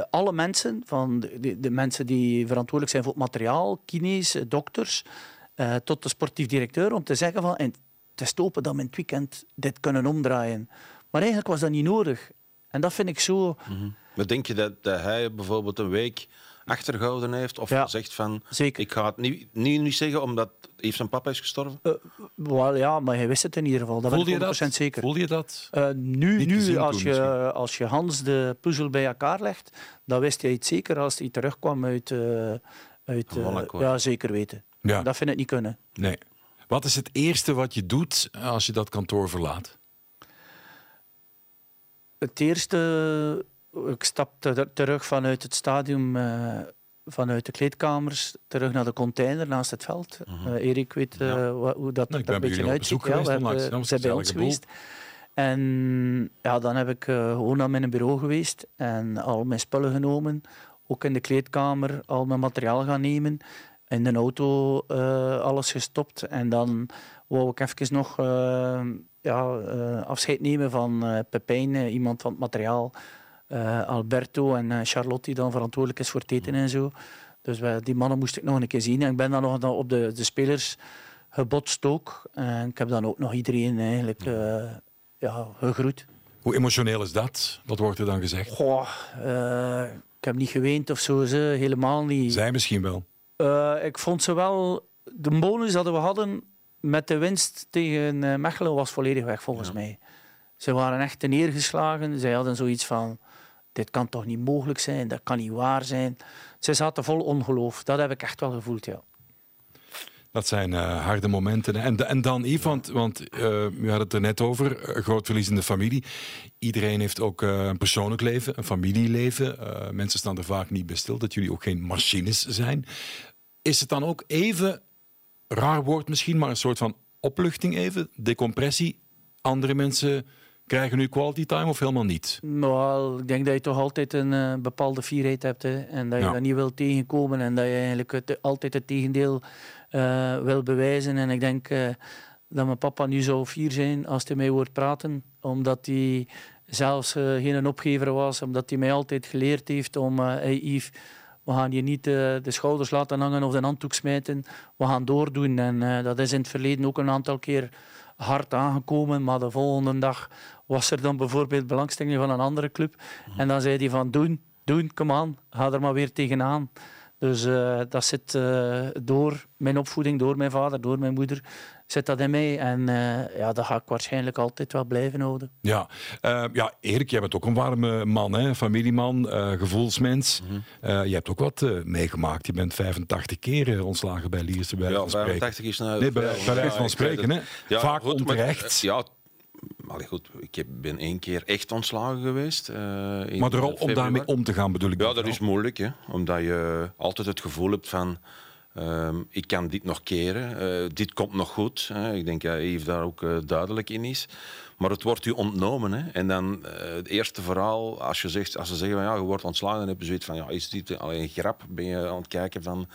alle mensen, van de, de, de mensen die verantwoordelijk zijn voor het materiaal, kines, dokters, tot de sportief directeur, om te zeggen van het is te dat we in het weekend dit kunnen omdraaien. Maar eigenlijk was dat niet nodig. En dat vind ik zo... Maar denk je dat, dat hij bijvoorbeeld een week achtergehouden heeft? Of Ja. zegt van, Zeker. ik ga het niet, niet, niet zeggen omdat heeft zijn papa is gestorven? Eh, wel, ja, maar hij wist het in ieder geval. Dat Voelde ben je ik dat? 100% zeker. Voelde je dat? Eh, nu, nu als, misschien. je, als je Hans de puzzel bij elkaar legt, dan wist hij het zeker als hij terugkwam uit... eh uit Monaco. ja, zeker weten. Ja. Dat vind ik niet kunnen. Nee. Wat is het eerste wat je doet als je dat kantoor verlaat? Het eerste, ik stapte er- terug vanuit het stadion, eh, vanuit de kleedkamers, terug naar de container naast het veld. Eh, Erik weet eh, Ja. hoe dat Nou, er een beetje uitziet. we Dat was zijn bij ons geweest. En ja, dan heb ik gewoon naar mijn bureau geweest en al mijn spullen genomen. Ook in de kleedkamer al mijn materiaal gaan nemen. In de auto alles gestopt. En dan wou ik even nog ja, eh, afscheid nemen van eh Pepijn, eh, iemand van het materiaal. Alberto en Charlotte, die dan verantwoordelijk is voor het eten en zo. Dus wij- die mannen moest ik nog een keer zien. En ik ben dan nog dan op de, de spelers gebotst ook. En ik heb dan ook nog iedereen eigenlijk eh, ja, gegroet. Hoe emotioneel is dat? Wat wordt er dan gezegd? Goh, ik heb niet geweend of zo, ze, helemaal niet. Zij misschien wel. Ik vond ze wel... De bonus dat we hadden met de winst tegen eh, Mechelen was volledig weg, volgens mij. Ze waren echt neergeslagen. Zij hadden zoiets van... Dit kan toch niet mogelijk zijn? Dat kan niet waar zijn. Ze zaten vol ongeloof. Dat heb ik echt wel gevoeld, ja. Dat zijn eh, harde momenten. En, en dan, Yves, want, want eh, we hadden het er net over, eh, groot verlies in de familie. Iedereen heeft ook een persoonlijk leven, een familieleven. Mensen staan er vaak niet bij stil dat jullie ook geen machines zijn. Is het dan ook even, raar woord misschien, maar een soort van opluchting even, decompressie? Andere mensen krijgen nu quality time of helemaal niet? Nou, ik denk dat je toch altijd een eh, bepaalde fierheid hebt. Hè, en dat je Ja. dat niet wilt tegenkomen. En dat je eigenlijk het, altijd het tegendeel eh, wil bewijzen. En ik denk eh, dat mijn papa nu zou fier zijn als hij mij hoort praten. Omdat hij zelfs geen opgever was. Omdat hij mij altijd geleerd heeft om... hey Yves, we gaan je niet eh, de schouders laten hangen of de handdoek smijten. We gaan doordoen. En eh, dat is in het verleden ook een aantal keer hard aangekomen. Maar de volgende dag was er dan bijvoorbeeld belangstelling van een andere club. En dan zei hij van doen, doen, kom aan, ga er maar weer tegenaan. Dus eh, dat zit door mijn opvoeding, door mijn vader, door mijn moeder, zit dat in mij. En eh, ja, dat ga ik waarschijnlijk altijd wel blijven houden. Ja, Eh, ja Erik, jij bent ook een warme man, hè? familieman, eh, gevoelsmens. Eh, je hebt ook wat eh, meegemaakt. Je bent 85 keer ontslagen bij Lierse bij Ja, van spreken. 85 is nou... Nee, bij, bij ja, van spreken. het. Hè? Ja, Vaak goed, maar, onterecht. eh, ja, allee, goed, ik ben één keer echt ontslagen geweest. eh, in maar om daarmee om te gaan bedoel ik. Ja, dat wel. is moeilijk, hè? omdat je altijd het gevoel hebt van... ehm, ik kan dit nog keren, eh, dit komt nog goed. Ik denk dat Yves daar ook eh, duidelijk in is. Maar het wordt u ontnomen. Hè? En dan eh, het eerste verhaal, als, je zegt, als ze zeggen van ja, je wordt ontslagen, dan heb je zoiets van ja, is dit alleen een grap? Ben je aan het kijken van...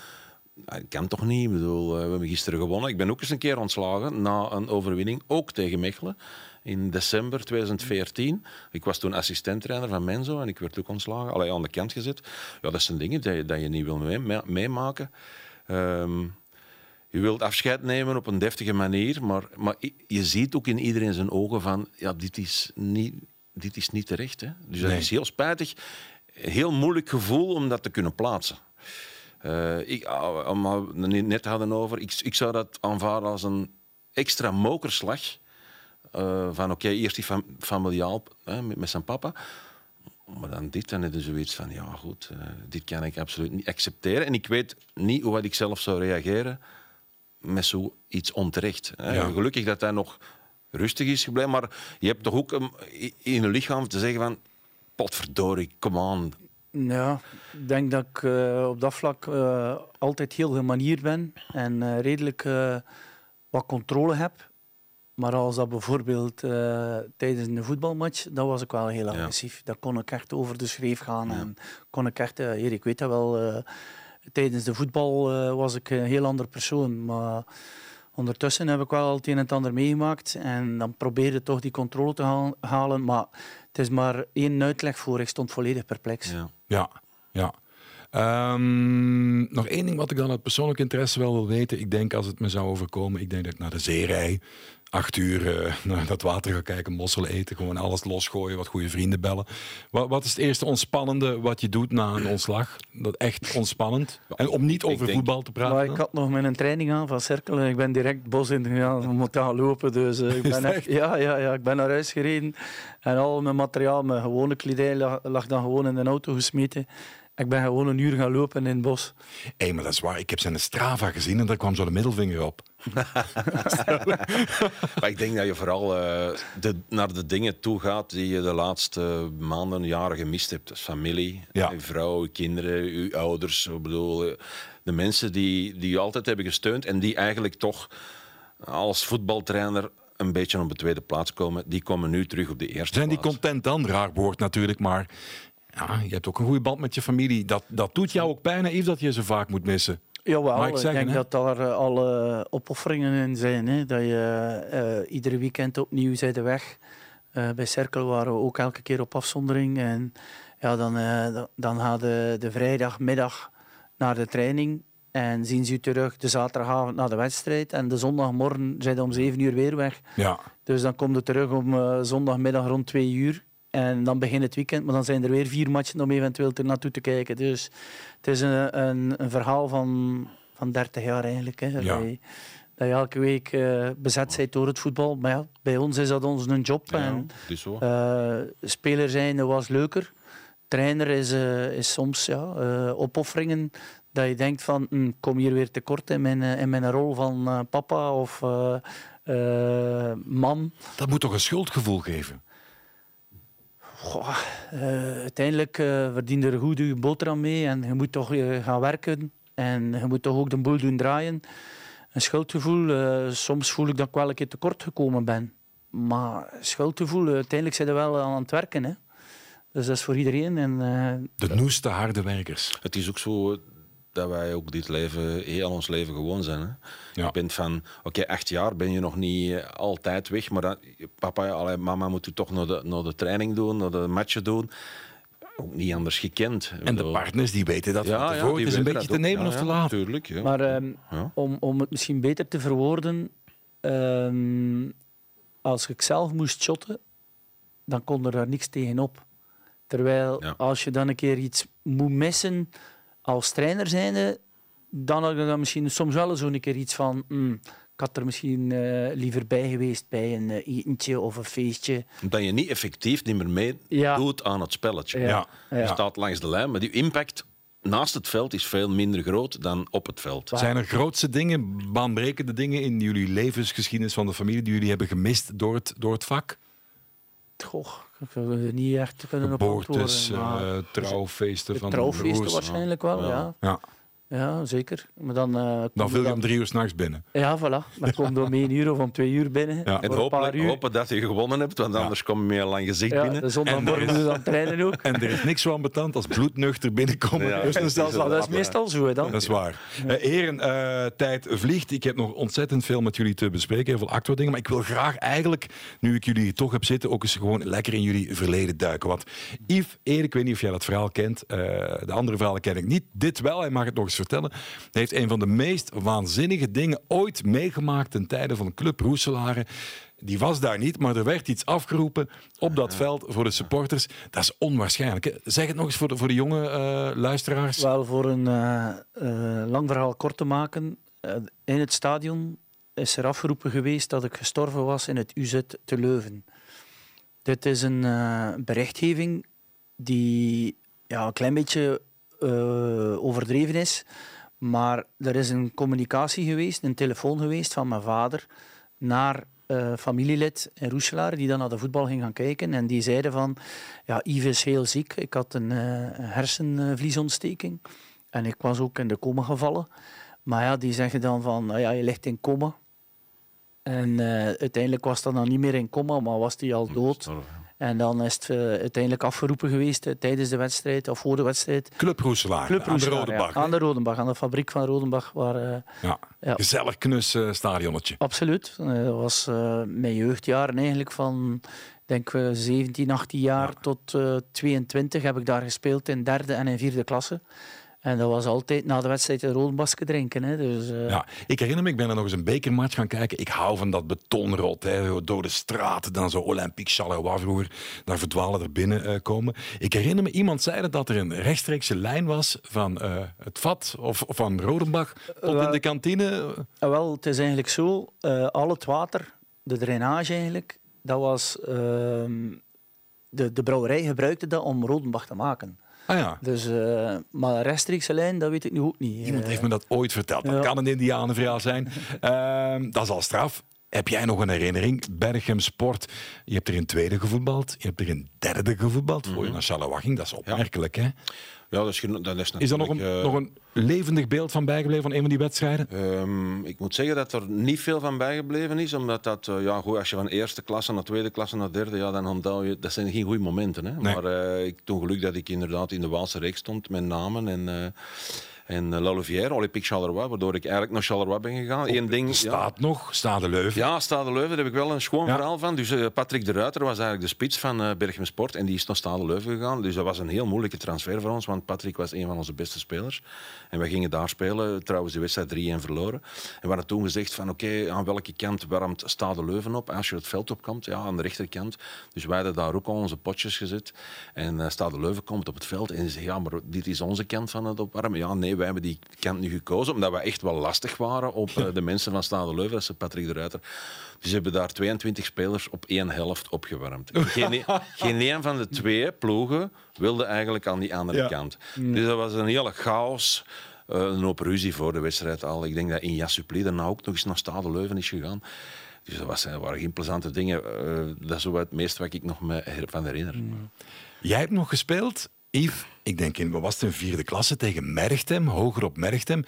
Dat kan toch niet? We hebben gisteren gewonnen. Ik ben ook eens een keer ontslagen na een overwinning, ook tegen Mechelen. In december 2014. Ik was toen assistenttrainer van Menzo en ik werd ook ontslagen. Allee, aan de kant gezet. Ja, dat zijn dingen je, dat je niet wil mee- mee- Ehm, je wilt afscheid nemen op een deftige manier, maar, maar je ziet ook in iedereen zijn ogen van, ja, dit is niet, dit is niet terecht. Hè? Dus dat Nee. is heel spijtig. Heel moeilijk gevoel om dat te kunnen plaatsen. Eh, ik, ah, het net hadden over, ik, ik zou dat aanvaarden als een extra mokerslag. Eh, van oké, eerst die fam- familiaal hè, met, met zijn papa. Maar dan dit, dan zoiets van, ja goed, eh, dit kan ik absoluut niet accepteren. En ik weet niet hoe ik zelf zou reageren met zoiets onterecht. Hè. Ja. Gelukkig dat hij nog rustig is gebleven, maar je hebt toch ook i- in je lichaam te zeggen van, potverdorie, come on. Ja, ik denk dat ik eh, op dat vlak eh, altijd heel gemanierd ben en redelijk wat controle heb. Maar als dat bijvoorbeeld eh, tijdens een voetbalmatch, dan was ik wel heel agressief. Dan kon ik echt over de schreef gaan. En kon ik echt, eh, hier, ik weet dat wel, eh, tijdens de voetbal eh, was ik een heel ander persoon. Maar ondertussen heb ik wel het een en het ander meegemaakt. En dan probeerde toch die controle te haal- halen. Maar het is maar één uitleg voor. Ik stond volledig perplex. Ja. Ja, ja. Ehm, nog één ding wat ik dan uit persoonlijk interesse wel wil weten. Ik denk als het me zou overkomen, ik denk dat ik naar de zee rij. Acht uur uh, naar dat water gaan kijken, mosselen eten, gewoon alles losgooien, wat goede vrienden bellen. Wat, wat, is het eerste ontspannende wat je doet na een ontslag? Dat echt ontspannend. En om niet over voetbal te praten. Maar ik had nog mijn training aan van cirkelen. Ik ben direct bos in gegaan om te gaan lopen. Dus uh, ik ben echt, ja, ja, ja, ik ben naar huis gereden en al mijn materiaal, mijn gewone kledij lag, lag dan gewoon in de auto gesmeten. Ik ben gewoon een uur gaan lopen in het bos. Hé, hey, maar dat is waar. Ik heb zijn Strava gezien en daar kwam zo de middelvinger op. maar ik denk dat je vooral uh, de, naar de dingen toe gaat die je de laatste maanden, jaren gemist hebt. Dus familie, ja. je vrouw, je kinderen, je ouders. Ik bedoel, eh, de mensen die, die je altijd hebben gesteund en die eigenlijk toch als voetbaltrainer een beetje op de tweede plaats komen, die komen nu terug op de eerste Zijn die content dan? Raar woord natuurlijk, maar ja, je hebt ook een goede band met je familie. Dat, dat doet jou ook pijn, Yves, dat je ze vaak moet missen. Jawel, ik, ik denk dat daar uh, alle opofferingen in zijn. Hè? Dat je uh, iedere weekend opnieuw zijn de weg. Uh, bij Cirkel waren we ook elke keer op afzondering. En ja, dan, dan gaan de, de vrijdagmiddag naar de training. En zien ze u terug de zaterdagavond naar de wedstrijd. En de zondagmorgen zijn ze om zeven uur weer weg. Ja. Dus dan kom je terug om zondagmiddag rond twee uur. En dan begint het weekend, maar dan zijn er weer vier matchen om eventueel er naartoe te kijken. Dus het is een, een, een verhaal van, van 30 jaar eigenlijk. Hè, ja. dat, je, dat, je, elke week uh, bezet bent door het voetbal. Maar ja, bij ons is dat ons een job. Ja, en, zo. Uh, speler zijn was leuker. Trainer is, uh, is soms ja, opofferingen dat je denkt van, hm, kom hier weer tekort in mijn, in mijn rol van papa of man. Dat moet toch een schuldgevoel geven? Goh, uh, uiteindelijk uh, verdien je er goed je boterham mee en je moet toch uh, gaan werken en je moet toch ook de boel doen draaien. Een schuldgevoel, soms voel ik dat ik wel een keer tekort gekomen ben. Maar schuldgevoel, uiteindelijk zijn we wel aan het werken. Hè. Dus dat is voor iedereen. En, de noeste harde werkers. Het is ook zo dat wij ook dit leven, heel ons leven gewoon zijn. Hè? Ja. Je bent van, oké, acht jaar ben je nog niet eh, altijd weg, maar dan, papa, allee, mama moet u toch naar de, naar de training doen, naar de matchen doen. Ook niet anders gekend. En de partners die weten dat ja, ja, het is een beetje te nemen of te laten. Tuurlijk, ja. Maar um, om, om het misschien beter te verwoorden, um, als ik zelf moest shotten, dan kon er daar niks tegen Terwijl als je dan een keer iets moet missen als trainer zijnde, dan had ik dan misschien soms wel zo'n keer iets van... Mm, ik had er misschien uh, liever bij geweest bij een uh, etentje of een feestje. Dat je niet effectief niet meer mee ja. doet aan het spelletje. Ja. Je staat langs de lijn, maar die impact naast het veld is veel minder groot dan op het veld. Zijn er grootste dingen, baanbrekende dingen in jullie levensgeschiedenis van de familie die jullie hebben gemist door het, door het vak? Goh, ik zou er niet echt kunnen op antwoorden. Uh, trouwfeesten van trouwfeesten waarschijnlijk wel, ja. ja. Ja, zeker. Maar dan, uh, dan vul je om drie uur s'nachts binnen. Ja, voilà. Dan kom je om één uur of om twee uur binnen. Ja. En hopen, hopen dat je gewonnen hebt, want anders kom je meer lang gezicht ja, binnen. De zondagmorgen is... dan trainen ook. En er is niks zo ambetant als bloednuchter binnenkomen. Ja, dus dat, dat, dat, is meestal zo. Dan. Dat is waar. Uh, heren, uh, tijd vliegt. Ik heb nog ontzettend veel met jullie te bespreken. Heel veel actua-dingen. Maar ik wil graag eigenlijk, nu ik jullie toch heb zitten, ook eens gewoon lekker in jullie verleden duiken. Want Yves, Erik, ik weet niet of jij dat verhaal kent. de andere verhalen ken ik niet. Dit wel, hij mag het nog eens vertellen heeft een van de meest waanzinnige dingen ooit meegemaakt ten tijde van Club Roeselare. Die was daar niet, maar er werd iets afgeroepen op dat veld voor de supporters. Dat is onwaarschijnlijk. Zeg het nog eens voor de, voor de jonge uh, luisteraars. Wel, voor een uh, uh, lang verhaal kort te maken. in het stadion is er afgeroepen geweest dat ik gestorven was in het UZ te Leuven. Dit is een berichtgeving die ja, een klein beetje overdreven is. Maar er is een communicatie geweest, een telefoon geweest van mijn vader naar uh, familielid in Roeselaar, die dan naar de voetbal ging gaan kijken. En die zeiden van, ja, Yves is heel ziek. Ik had een, uh, hersenvliesontsteking. En ik was ook in de coma gevallen. Maar ja, die zeggen dan van, nou ja, je ligt in coma. En uh, uiteindelijk was dat dan niet meer in coma, maar was hij al dood. En dan is het uh, uiteindelijk afgeroepen geweest uh, tijdens de wedstrijd of voor de wedstrijd. Club Roeselaar, Club aan de Rodenbach. Ja, aan de Rodenbach, aan de fabriek van Rodenbach. Waar, uh, ja, ja. Gezellig knus stadionnetje. Absoluut. dat was mijn jeugdjaren eigenlijk van denk 17, 18 jaar ja. tot 22 heb ik daar gespeeld in derde en in vierde klasse. En dat was altijd na de wedstrijd een roodbasje drinken. Hè. Dus, uh... ja, ik herinner me, ik ben er nog eens een bekermatch gaan kijken. Ik hou van dat betonrot, hè, door de straten, dan zo Olympique Charleroi vroeger, daar verdwalen er binnen uh, komen. Ik herinner me, iemand zei dat er een rechtstreekse lijn was van uh, het vat of, of van Rodenbach tot in de kantine. wel, het is eigenlijk zo, al het water, de drainage eigenlijk, dat was... Ehm, de, de brouwerij gebruikte dat om Rodenbach te maken. Ah ja. Dus, uh, maar rechtstreekse lijn, dat weet ik nu ook niet. Iemand heeft me dat ooit verteld. Dat kan een indianenverhaal zijn. uh, dat is al straf. Heb jij nog een herinnering? Berchem Sport. Je hebt er in tweede gevoetbald. Je hebt er in derde gevoetbald. Mm -hmm. Voor je naar. Dat is opmerkelijk, ja. hè? Ja, dat is, dat is, is er nog een, uh, nog een levendig beeld van bijgebleven van een van die wedstrijden? Um, ik moet zeggen dat er niet veel van bijgebleven is. Omdat dat, uh, ja, goed, als je van eerste klasse naar tweede klasse naar derde, ja, dan onthoud je, dat zijn geen goede momenten. Hè? Nee. Maar uh, ik toen geluk dat ik inderdaad in de Waalse reeks stond met namen. En, en uh, Lalovière, Olympique Charleroi, waardoor ik eigenlijk naar Charleroi ben gegaan. Eén ding, staat ja. nog, Stade Leuven. Ja, Stade Leuven, daar heb ik wel een schoon ja. verhaal van. Dus uh, Patrick de Ruiter was eigenlijk de spits van uh, Berchem Sport en die is naar Stade Leuven gegaan. Dus dat was een heel moeilijke transfer voor ons, want Patrick was een van onze beste spelers. En we gingen daar spelen, trouwens de wedstrijd 3-1 verloren. En we hadden toen gezegd van oké, okay, aan welke kant warmt Stade Leuven op? Als je het veld opkomt, ja, aan de rechterkant. Dus wij hadden daar ook al onze potjes gezet. En Stade Leuven komt op het veld en ze zegt ja, maar dit is onze kant van het opwarmen. Ja, nee, wij hebben die kant nu gekozen, omdat we echt wel lastig waren op uh, de mensen van Stade Leuven, dat is Patrick de Ruiter. Dus ze hebben daar 22 spelers op één helft opgewarmd. Geen, geen een van de twee ploegen wilde eigenlijk aan die andere ja. kant. Dus dat was een hele chaos. Uh, een hoop ruzie voor de wedstrijd al. Ik denk dat in Suppli daarna ook nog eens naar Stade Leuven is gegaan. Dus dat, was, dat waren geen plezante dingen. Uh, dat is het meeste wat ik nog me van herinner. Mm. Jij hebt nog gespeeld Yves, ik denk in, wat was het, een vierde klasse tegen Merchtem, hoger op Merchtem.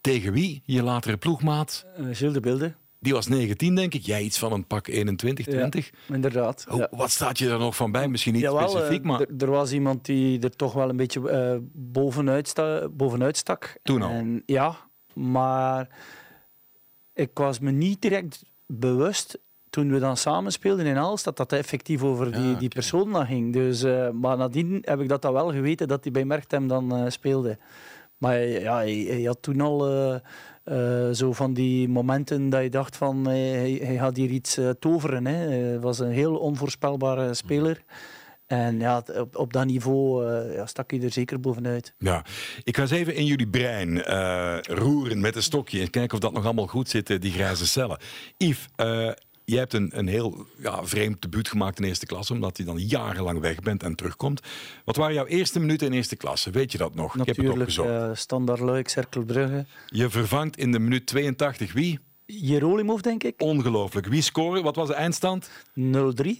Tegen wie? Je latere ploegmaat? Uh, Gilles de Bilde. Die was 19, denk ik. Jij iets van een pak 21, 20. Ja, inderdaad. Ja. Wat staat je er nog van bij? Misschien niet Jawel, specifiek, uh, maar... Er was iemand die er toch wel een beetje uh, bovenuit, sta, bovenuit stak. Toen al? En, ja, maar ik was me niet direct bewust toen we dan samen speelden in Aalst, dat dat effectief over die, ja, okay. die persoon dan ging. Dus, uh, maar nadien heb ik dat dan wel geweten, dat hij bij Merchtem dan uh, speelde. Maar ja, hij, hij had toen al uh, zo van die momenten dat je dacht van, hij, hij gaat hier iets toveren. Hè. Hij was een heel onvoorspelbare speler. En ja, op, op dat niveau uh, ja, stak hij er zeker bovenuit. Ja, ik ga eens even in jullie brein uh, roeren met een stokje en kijken of dat nog allemaal goed zit, die grijze cellen. Yves, uh, Jij hebt een, een heel ja, vreemd debuut gemaakt in eerste klasse, omdat je dan jarenlang weg bent en terugkomt. Wat waren jouw eerste minuten in eerste klasse? Weet je dat nog? Natuurlijk, uh, Standaard Luik, Cerkelbrugge. Je vervangt in de minuut 82 wie? Jerolimov, denk ik. Ongelooflijk. Wie scoorde? Wat was de eindstand? 0-3.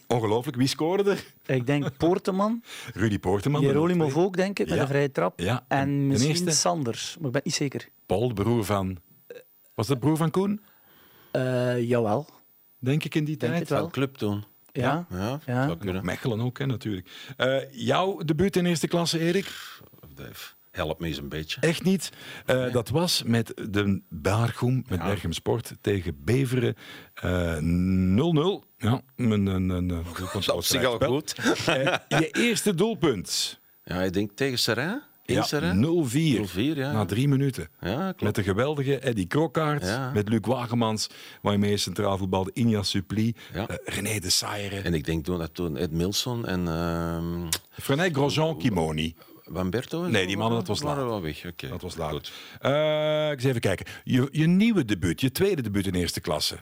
Ongelooflijk. Wie scoorde er? Ik denk Poorteman. Rudy Poorteman. Jerolimov ook, denk ik, met ja. een vrije trap. Ja. En misschien eerste? Sanders, maar ik ben niet zeker. Paul, de broer van... Was dat broer van Koen? Uh, jawel. Denk ik in die denk tijd. Van club toen. Ja. Ja. Mechelen ook, hè, natuurlijk. Uh, jouw debuut in eerste klasse, Erik? Help me eens een beetje. Echt niet. Uh, nee. Dat was met de Baargoem, met ja. Berchem Sport, tegen Beveren 0-0. Uh, ja, een, een, een, een dat is zich al goed. je eerste doelpunt? Ja, ik denk tegen Serrain. Ja, 0-4 ja. na drie minuten. Ja, klopt. Met de geweldige Eddie Krokkaert, ja. met Luc Wagemans, waarmee centraal voetbalde Inja Suppli, ja. uh, René de Saire. En ik denk toen, dat toen Ed Milson en... Uh, Frenet Grosjean Kimoni. Wamberto? Nee, die mannen, dat was laat. wel weg. Okay. Dat was laat. Uh, ik eens even kijken. Je, je nieuwe debuut, je tweede debuut in eerste klasse.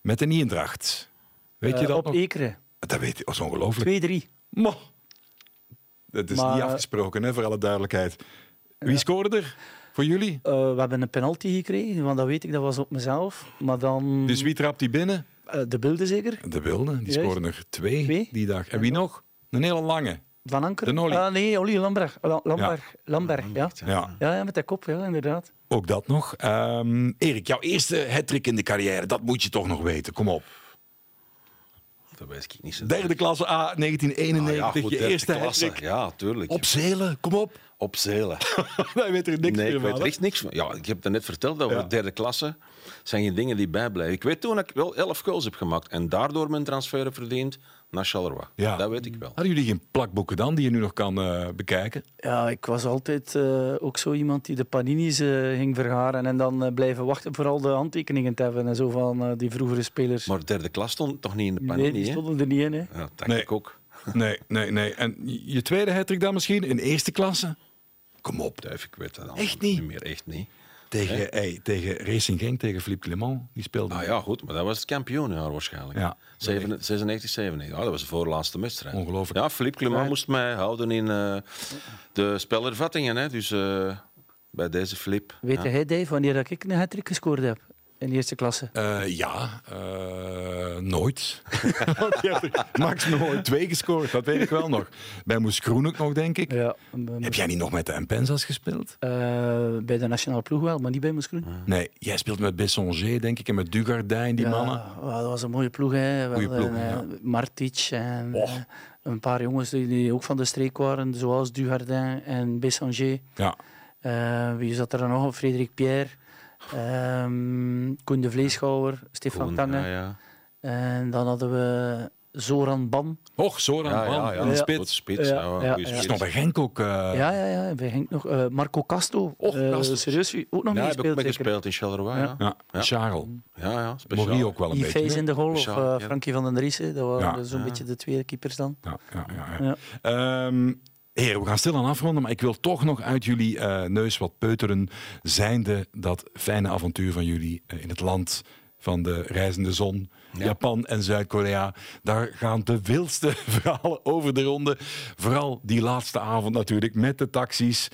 Met een Eendracht. Weet je dat op nog? Ekeren. Dat weet je, dat is ongelooflijk. 2-3. Mo. Dat is maar, niet afgesproken, hè, voor alle duidelijkheid. Wie scoorde er voor jullie? Uh, we hebben een penalty gekregen, want dat weet ik, dat was op mezelf. Maar dan... Dus wie trapt die binnen? Uh, de Bilde zeker. De Bilde, die scoorden er twee, twee, die dag. En wie nog? Een hele lange. Van Anker? De Nolly. Uh, nee, Olly Lamberg. Lamberg, ja. Lamberg ja. Ja. Ja. met de kop, ja, inderdaad. Ook dat nog. Um, Erik, jouw eerste hattrick in de carrière, dat moet je toch nog weten. Kom op. dat weet ik niet zo. Derde klasse A, Ah, 1991, goed, je eerste klasse. Ja, tuurlijk. Op Zelen, kom op. Op Zelen. Wij weten er niks nee, meer ik van. weet echt niks van. Ja, ik heb het net verteld Ja. de derde klasse. zijn geen dingen die bijblijven. Ik weet toen dat ik wel elf goals heb gemaakt en daardoor mijn transfer verdiend naar Charleroi. Ja. Dat weet ik wel. Hadden jullie geen plakboeken dan die je nu nog kan eh, bekijken? Ja, ik was altijd eh, ook zo iemand die de panini's eh, ging vergaren en dan blijven wachten voor al de handtekeningen te hebben en zo van eh, die vroegere spelers. Maar derde klas stond toch niet in de nee, panini, die hè? stonden er niet in. Hè. Ja, dat denk Nee. ik ook. Nee, nee, nee. En je tweede hattrick dan misschien in eerste klasse? Kom op. Duif, ik weet dat al Echt niet? meer. Echt niet. Tegen, hey, tegen Racing Genk, tegen Philippe Clement. Die speelde. Ah ja, goed, maar dat was het kampioenjaar waarschijnlijk. Ja. 97, 96, 97. Ah, dat was de voorlaatste wedstrijd. Ongelooflijk. Ja, Philippe Clement Ja. moest mij houden in eh, de spelervattingen. Hè. Dus eh, bij deze Flip. Weet ja. jij, Dave, wanneer dat ik een hat gescoord heb in de eerste klasse? Eh, ja, eh, nooit. Maximaal nooit twee gescoord, dat weet ik wel nog. Bij Moes Kroen ook nog, denk ik. Ja, Heb jij niet nog met de Impensas gespeeld? Eh, bij de nationale ploeg wel, maar niet bij Moeskroen. Nee, jij speelt met Bessonger, denk ik, en met Dugardijn, die ja, mannen. dat was een mooie ploeg. Hè. Wel, Goeie ploeg, en, eh, ja. Martic en een paar jongens die, die ook van de streek waren, zoals Dugardin en Bessanger. Ja, Eh, wie zat er dan nog? Frederik Pierre, ehm Koen de Vleeschouwer, Stefan Koen, Tange. ja, ja. En dan hadden we Zoran Bam. Och, Zoran Ja, Ban, ja, ja. een Ja. spits. Spits. Ja, Ja, ja, ja. Is nog bij Genk ook. eh, ja, ja, ja. Bij Henk nog. eh, Marco Casto. Och, Eh, Casto. serieus, ook nog Ja, niet heb ik ook gespeeld. mee zeker? gespeeld in Charleroi. Ja, Ja, Ja. Charles. ja, ja speciaal. Morie ook wel een Yves beetje. in de goal of eh, ja. Frankie van den Driessen. Dat waren Ja. zo'n Ja. beetje de twee keepers dan. Ja, ja, ja, ja. Heren, we gaan stilaan afronden, maar ik wil toch nog uit jullie eh, neus wat peuteren. Zijnde dat fijne avontuur van jullie eh, in het land van de reizende zon, Ja. Japan en Zuid-Korea. Daar gaan de wildste verhalen over de ronde. Vooral die laatste avond natuurlijk met de taxis.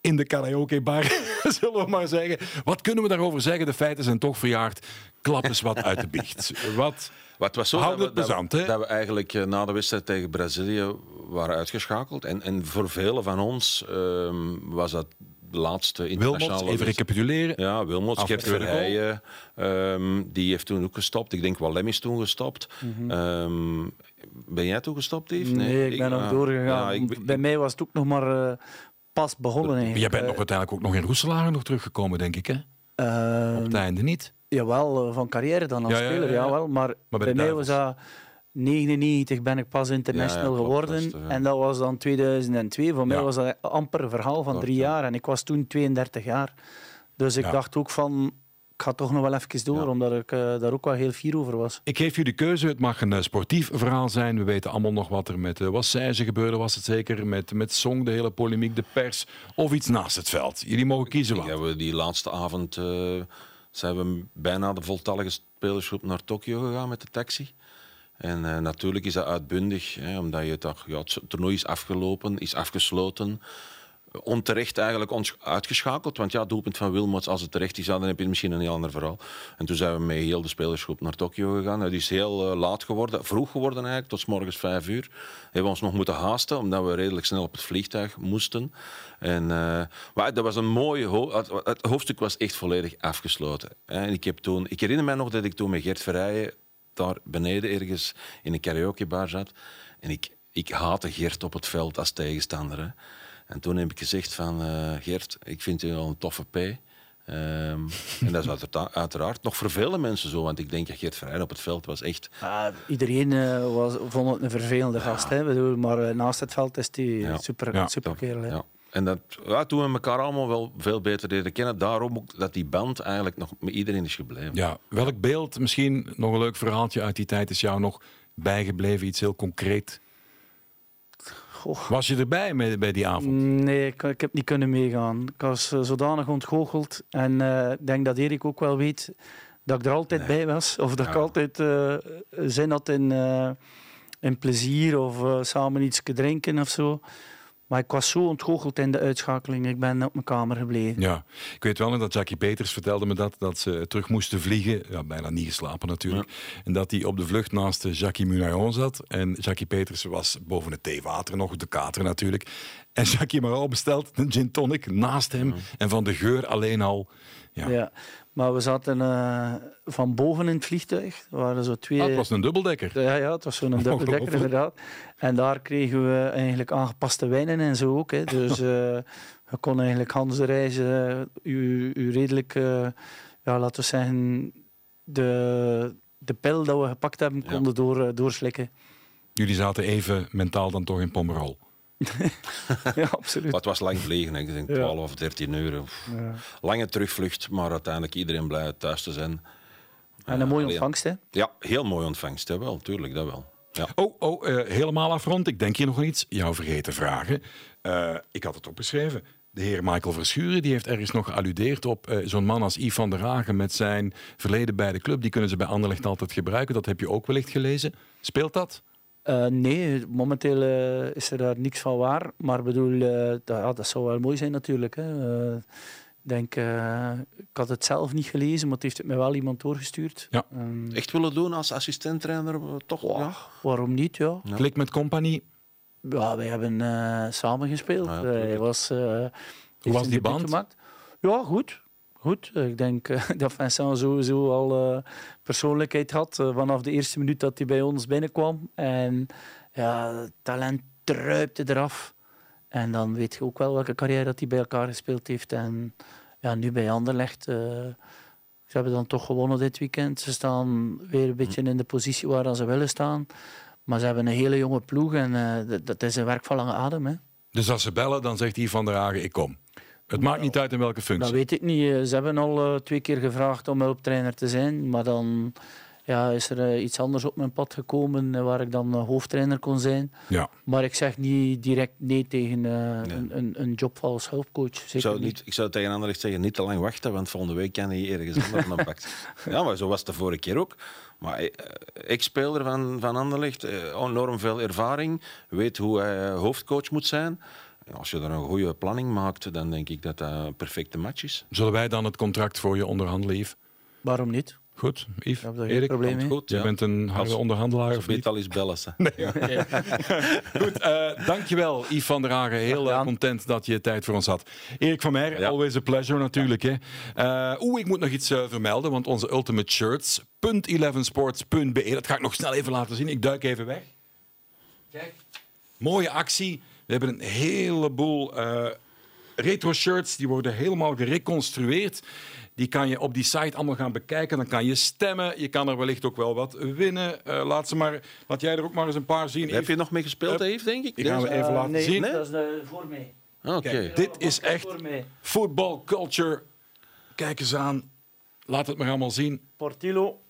In de karaokebar, zullen we maar zeggen. Wat kunnen we daarover zeggen? De feiten zijn toch verjaard. Klap eens wat uit de biecht. Wat Maar het was zo Houd dat, het we, dat, bezant, we, hè? dat we eigenlijk eh, na de wedstrijd tegen Brazilië waren uitgeschakeld. En, en voor velen van ons ehm, was dat de laatste internationale... Wilmots, even recapituleren. Ja, Wilmots, Gert. Verheijen, ehm, die heeft toen ook gestopt. Ik denk Wallem is toen gestopt. Ehm, ben jij toen gestopt, Yves? Mhm. Nee, ik ben nog ah, doorgegaan. ja, ik- Bij mij was het ook nog maar eh, pas begonnen. Jij eigenlijk. bent nog uiteindelijk ook nog in Roeselaar nog teruggekomen, denk ik, hè? Op het einde niet. Jawel, eh, van carrière dan als Ja, ja, ja, speler, ja. jawel. Maar, bij mij was dat 99 ben ik pas international Ja, ja, klopt, geworden. dat En dat was dan 2002. Voor mij was dat amper een verhaal van Klopt, drie ja. jaar. En ik was toen 32 jaar. Dus ik Ja. dacht ook van, ik ga toch nog wel even door. Ja. Omdat ik eh, daar ook wel heel fier over was. Ik geef jullie de keuze. Het mag een eh, sportief verhaal zijn. We weten allemaal nog wat er met uh, Wassage gebeurde, was het zeker. Met, met Song, de hele polemiek, de pers. Of iets naast het veld. Jullie mogen kiezen Ik wat. we die laatste avond eh, zijn we bijna de voltallige spelersgroep naar Tokio gegaan met de taxi. En eh, natuurlijk is dat uitbundig, hè, omdat je toch, ja, het toernooi is afgelopen, is afgesloten. Onterecht eigenlijk ons uitgeschakeld. Want ja, doelpunt van Wilmots, als het terecht is, dan heb je misschien een heel ander verhaal. En toen zijn we met heel de spelersgroep naar Tokio gegaan. Het is heel eh, laat geworden, vroeg geworden eigenlijk, tot morgens vijf uur. Hebben we ons nog moeten haasten, omdat we redelijk snel op het vliegtuig moesten. En, eh, maar dat was een mooie ho het, hoofdstuk was echt volledig afgesloten. En ik, heb toen, ik herinner mij nog dat ik toen met Gert Verrijen daar beneden ergens in een karaokebar zat. En ik, ik haatte Gert op het veld als tegenstander. Hè. En toen heb ik gezegd van uh, Gert, ik vind u al een toffe P. Um, en dat is uiteraard, uiteraard, nog voor vele mensen zo, want ik denk dat Gert Verheyen op het veld was echt... Uh, iedereen uh, was, vond het een vervelende ja. gast, hè, bedoel, maar uh, naast het veld is hij Ja. super, Ja. super kerel. hè. Ja. En dat, ja, toen we elkaar allemaal wel veel beter leren kennen, daarom ook dat die band eigenlijk nog met iedereen is gebleven. Ja, welk beeld, misschien nog een leuk verhaaltje uit die tijd, is jou nog bijgebleven? Iets heel concreet. Goh. Was je erbij met, bij die avond? Nee, ik, ik heb niet kunnen meegaan. Ik was uh, zodanig ontgoocheld. En uh, ik denk dat Erik ook wel weet dat ik er altijd Nee. bij was. Of dat Ja. ik altijd uh, zin had in, eh, in plezier of eh, samen iets drinken of zo. Maar ik was zo ontgoocheld in de uitschakeling. Ik ben op mijn kamer gebleven. Ja, ik weet wel nog dat Jackie Peters vertelde me dat, dat ze terug moesten vliegen. Ja, bijna niet geslapen natuurlijk. En dat hij op de vlucht naast Jackie Munayon zat. En Jackie Peters was boven het theewater nog, de kater natuurlijk. En Jackie Marot bestelt een gin tonic naast hem. En van de geur alleen al Ja. Ja. Maar we zaten eh, van boven in het vliegtuig. Er waren zo twee... Ah, het was een dubbeldekker. Ja, ja, het was zo'n dubbeldekker inderdaad. En daar kregen we eigenlijk aangepaste wijnen en zo ook. Hè. Dus je kon eigenlijk Hans de reis eh, u, u redelijk, eh, ja, laten we zeggen, de, de pil dat we gepakt hebben, Ja. konden door, doorslikken. Jullie zaten even mentaal dan toch in Pomerol. ja, absoluut. Maar het was lang vliegen, ik denk Ja. 12 of 13 uur. Ja. Lange terugvlucht, maar uiteindelijk iedereen blij thuis te zijn. En een Eh, mooie alleen- ontvangst, hè? Ja, heel mooi ontvangst, hè, wel, tuurlijk, dat wel. Ja. Oh, oh eh, helemaal afrond. Ik denk hier nog aan iets. Jou vergeten vragen. Eh, ik had het opgeschreven. De heer Michael Verschuren die heeft ergens nog gealludeerd op eh, zo'n man als Yves van der Hagen met zijn verleden bij de club. Die kunnen ze bij Anderlecht altijd gebruiken. Dat heb je ook wellicht gelezen. Speelt dat? Eh, nee, momenteel eh, is er daar niks van waar. Maar bedoel, eh, dat, ja, dat zou wel mooi zijn natuurlijk. Hè. Eh, ik denk, eh, ik had het zelf niet gelezen, maar het heeft het mij wel iemand doorgestuurd. Ja. Ehm, Echt willen doen als assistent-trainer, eh, toch? Ja. waarom niet, ja. Ja. Klik met compagnie. Ja, wij hebben eh, samen gespeeld. Eh, hij was, eh, heeft was die band? Gemaakt. Ja, goed. Goed. Eh, Ik denk eh, dat Vincent sowieso al eh, persoonlijkheid had vanaf de eerste minuut dat hij bij ons binnenkwam. En ja, talent druipte eraf. En dan weet je ook wel welke carrière dat hij bij elkaar gespeeld heeft. En ja, nu bij Anderlecht. eh ze hebben dan toch gewonnen dit weekend. Ze staan weer een beetje in de positie waar ze willen staan. Maar ze hebben een hele jonge ploeg en dat, is een werk van lange adem. Hè. Dus als ze bellen, dan zegt Yves van der Hagen, ik kom. Het maakt niet uit in welke Dat functie. weet ik niet. Eh, Ze hebben al eh, twee keer gevraagd om hulptrainer te zijn. Maar dan ja, is er eh, iets anders op mijn pad gekomen waar ik dan hoofdtrainer kon zijn. Ja. Maar ik zeg niet direct nee tegen een, een, een job als hulpcoach. Zeker Ik zou, niet. niet, ik zou tegen Anderlecht zeggen, niet te lang wachten, want volgende week kan hij ergens anders dan pakt. Ja, maar zo was het de vorige keer ook. Maar eh, ex-speler van, van Anderlecht, eh, enorm veel ervaring, weet hoe hij hoofdcoach moet zijn. Als je er een goede planning maakt, dan denk ik dat dat een perfecte match is. Zullen wij dan het contract voor je onderhandelen, Yves? Waarom niet? Goed, Yves? Daar Erik? probleem goed, Je ja. bent een harde onderhandelaar, of niet? al eens bellen. ze. Goed, eh, dankjewel Yves van der Hagen. Heel eh, content dat je tijd voor ons had. Erik van Meijer, Ja. always a pleasure natuurlijk. Hè. Eh, Oeh, ik moet nog iets vermelden, want onze Ultimate Shirts, .11sports.be, dat ga ik nog snel even laten zien. Ik duik even weg. Kijk, mooie actie. We hebben een heleboel eh, retro shirts, die worden helemaal gereconstrueerd. Die kan je op die site allemaal gaan bekijken. Dan kan je stemmen. Je kan er wellicht ook wel wat winnen. Eh, laat, ze maar, laat jij er ook maar eens een paar zien. Heb je nog mee gespeeld. Eve, denk ik? Die gaan we even Eh, laten nee, zien. dat is de, voor mij. Oké. Kijk, dit is echt football culture. Kijk eens aan. Laat het maar allemaal zien. Portillo,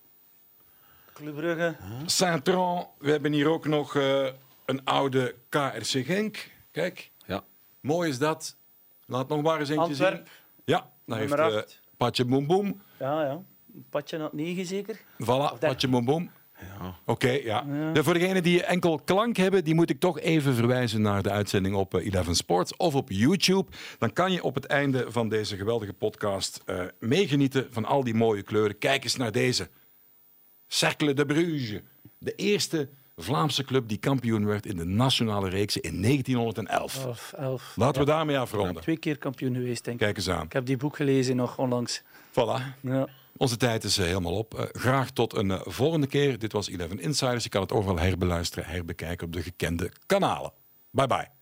Club Brugge. Saint-Tron. We hebben hier ook nog eh, een oude KRC Genk. Kijk, Ja. mooi is dat. Laat nog maar eens eentje zien. Antwerp. Ja, daar heeft acht. Patje Boem Boem. Ja, ja. Patje naar 9 zeker. Voilà, Patje Boem Boem. Ja. Oké, ja. Ja, Voor degenen die enkel klank hebben, die moet ik toch even verwijzen naar de uitzending op eh, 11 Sports of op YouTube. Dan kan je op het einde van deze geweldige podcast eh, meegenieten van al die mooie kleuren. Kijk eens naar deze. Cercle de Bruges. De eerste Vlaamse club die kampioen werd in de nationale reeks in 1911. Of elf. Laten we daarmee afronden. Twee keer kampioen geweest, denk ik. Kijk eens aan. Ik heb die boek gelezen nog onlangs. Voilà. Ja. Onze tijd is eh, helemaal op. Eh, graag tot een eh, volgende keer. Dit was 11 Insiders. Je kan het overal herbeluisteren, herbekijken op de gekende kanalen. Bye bye.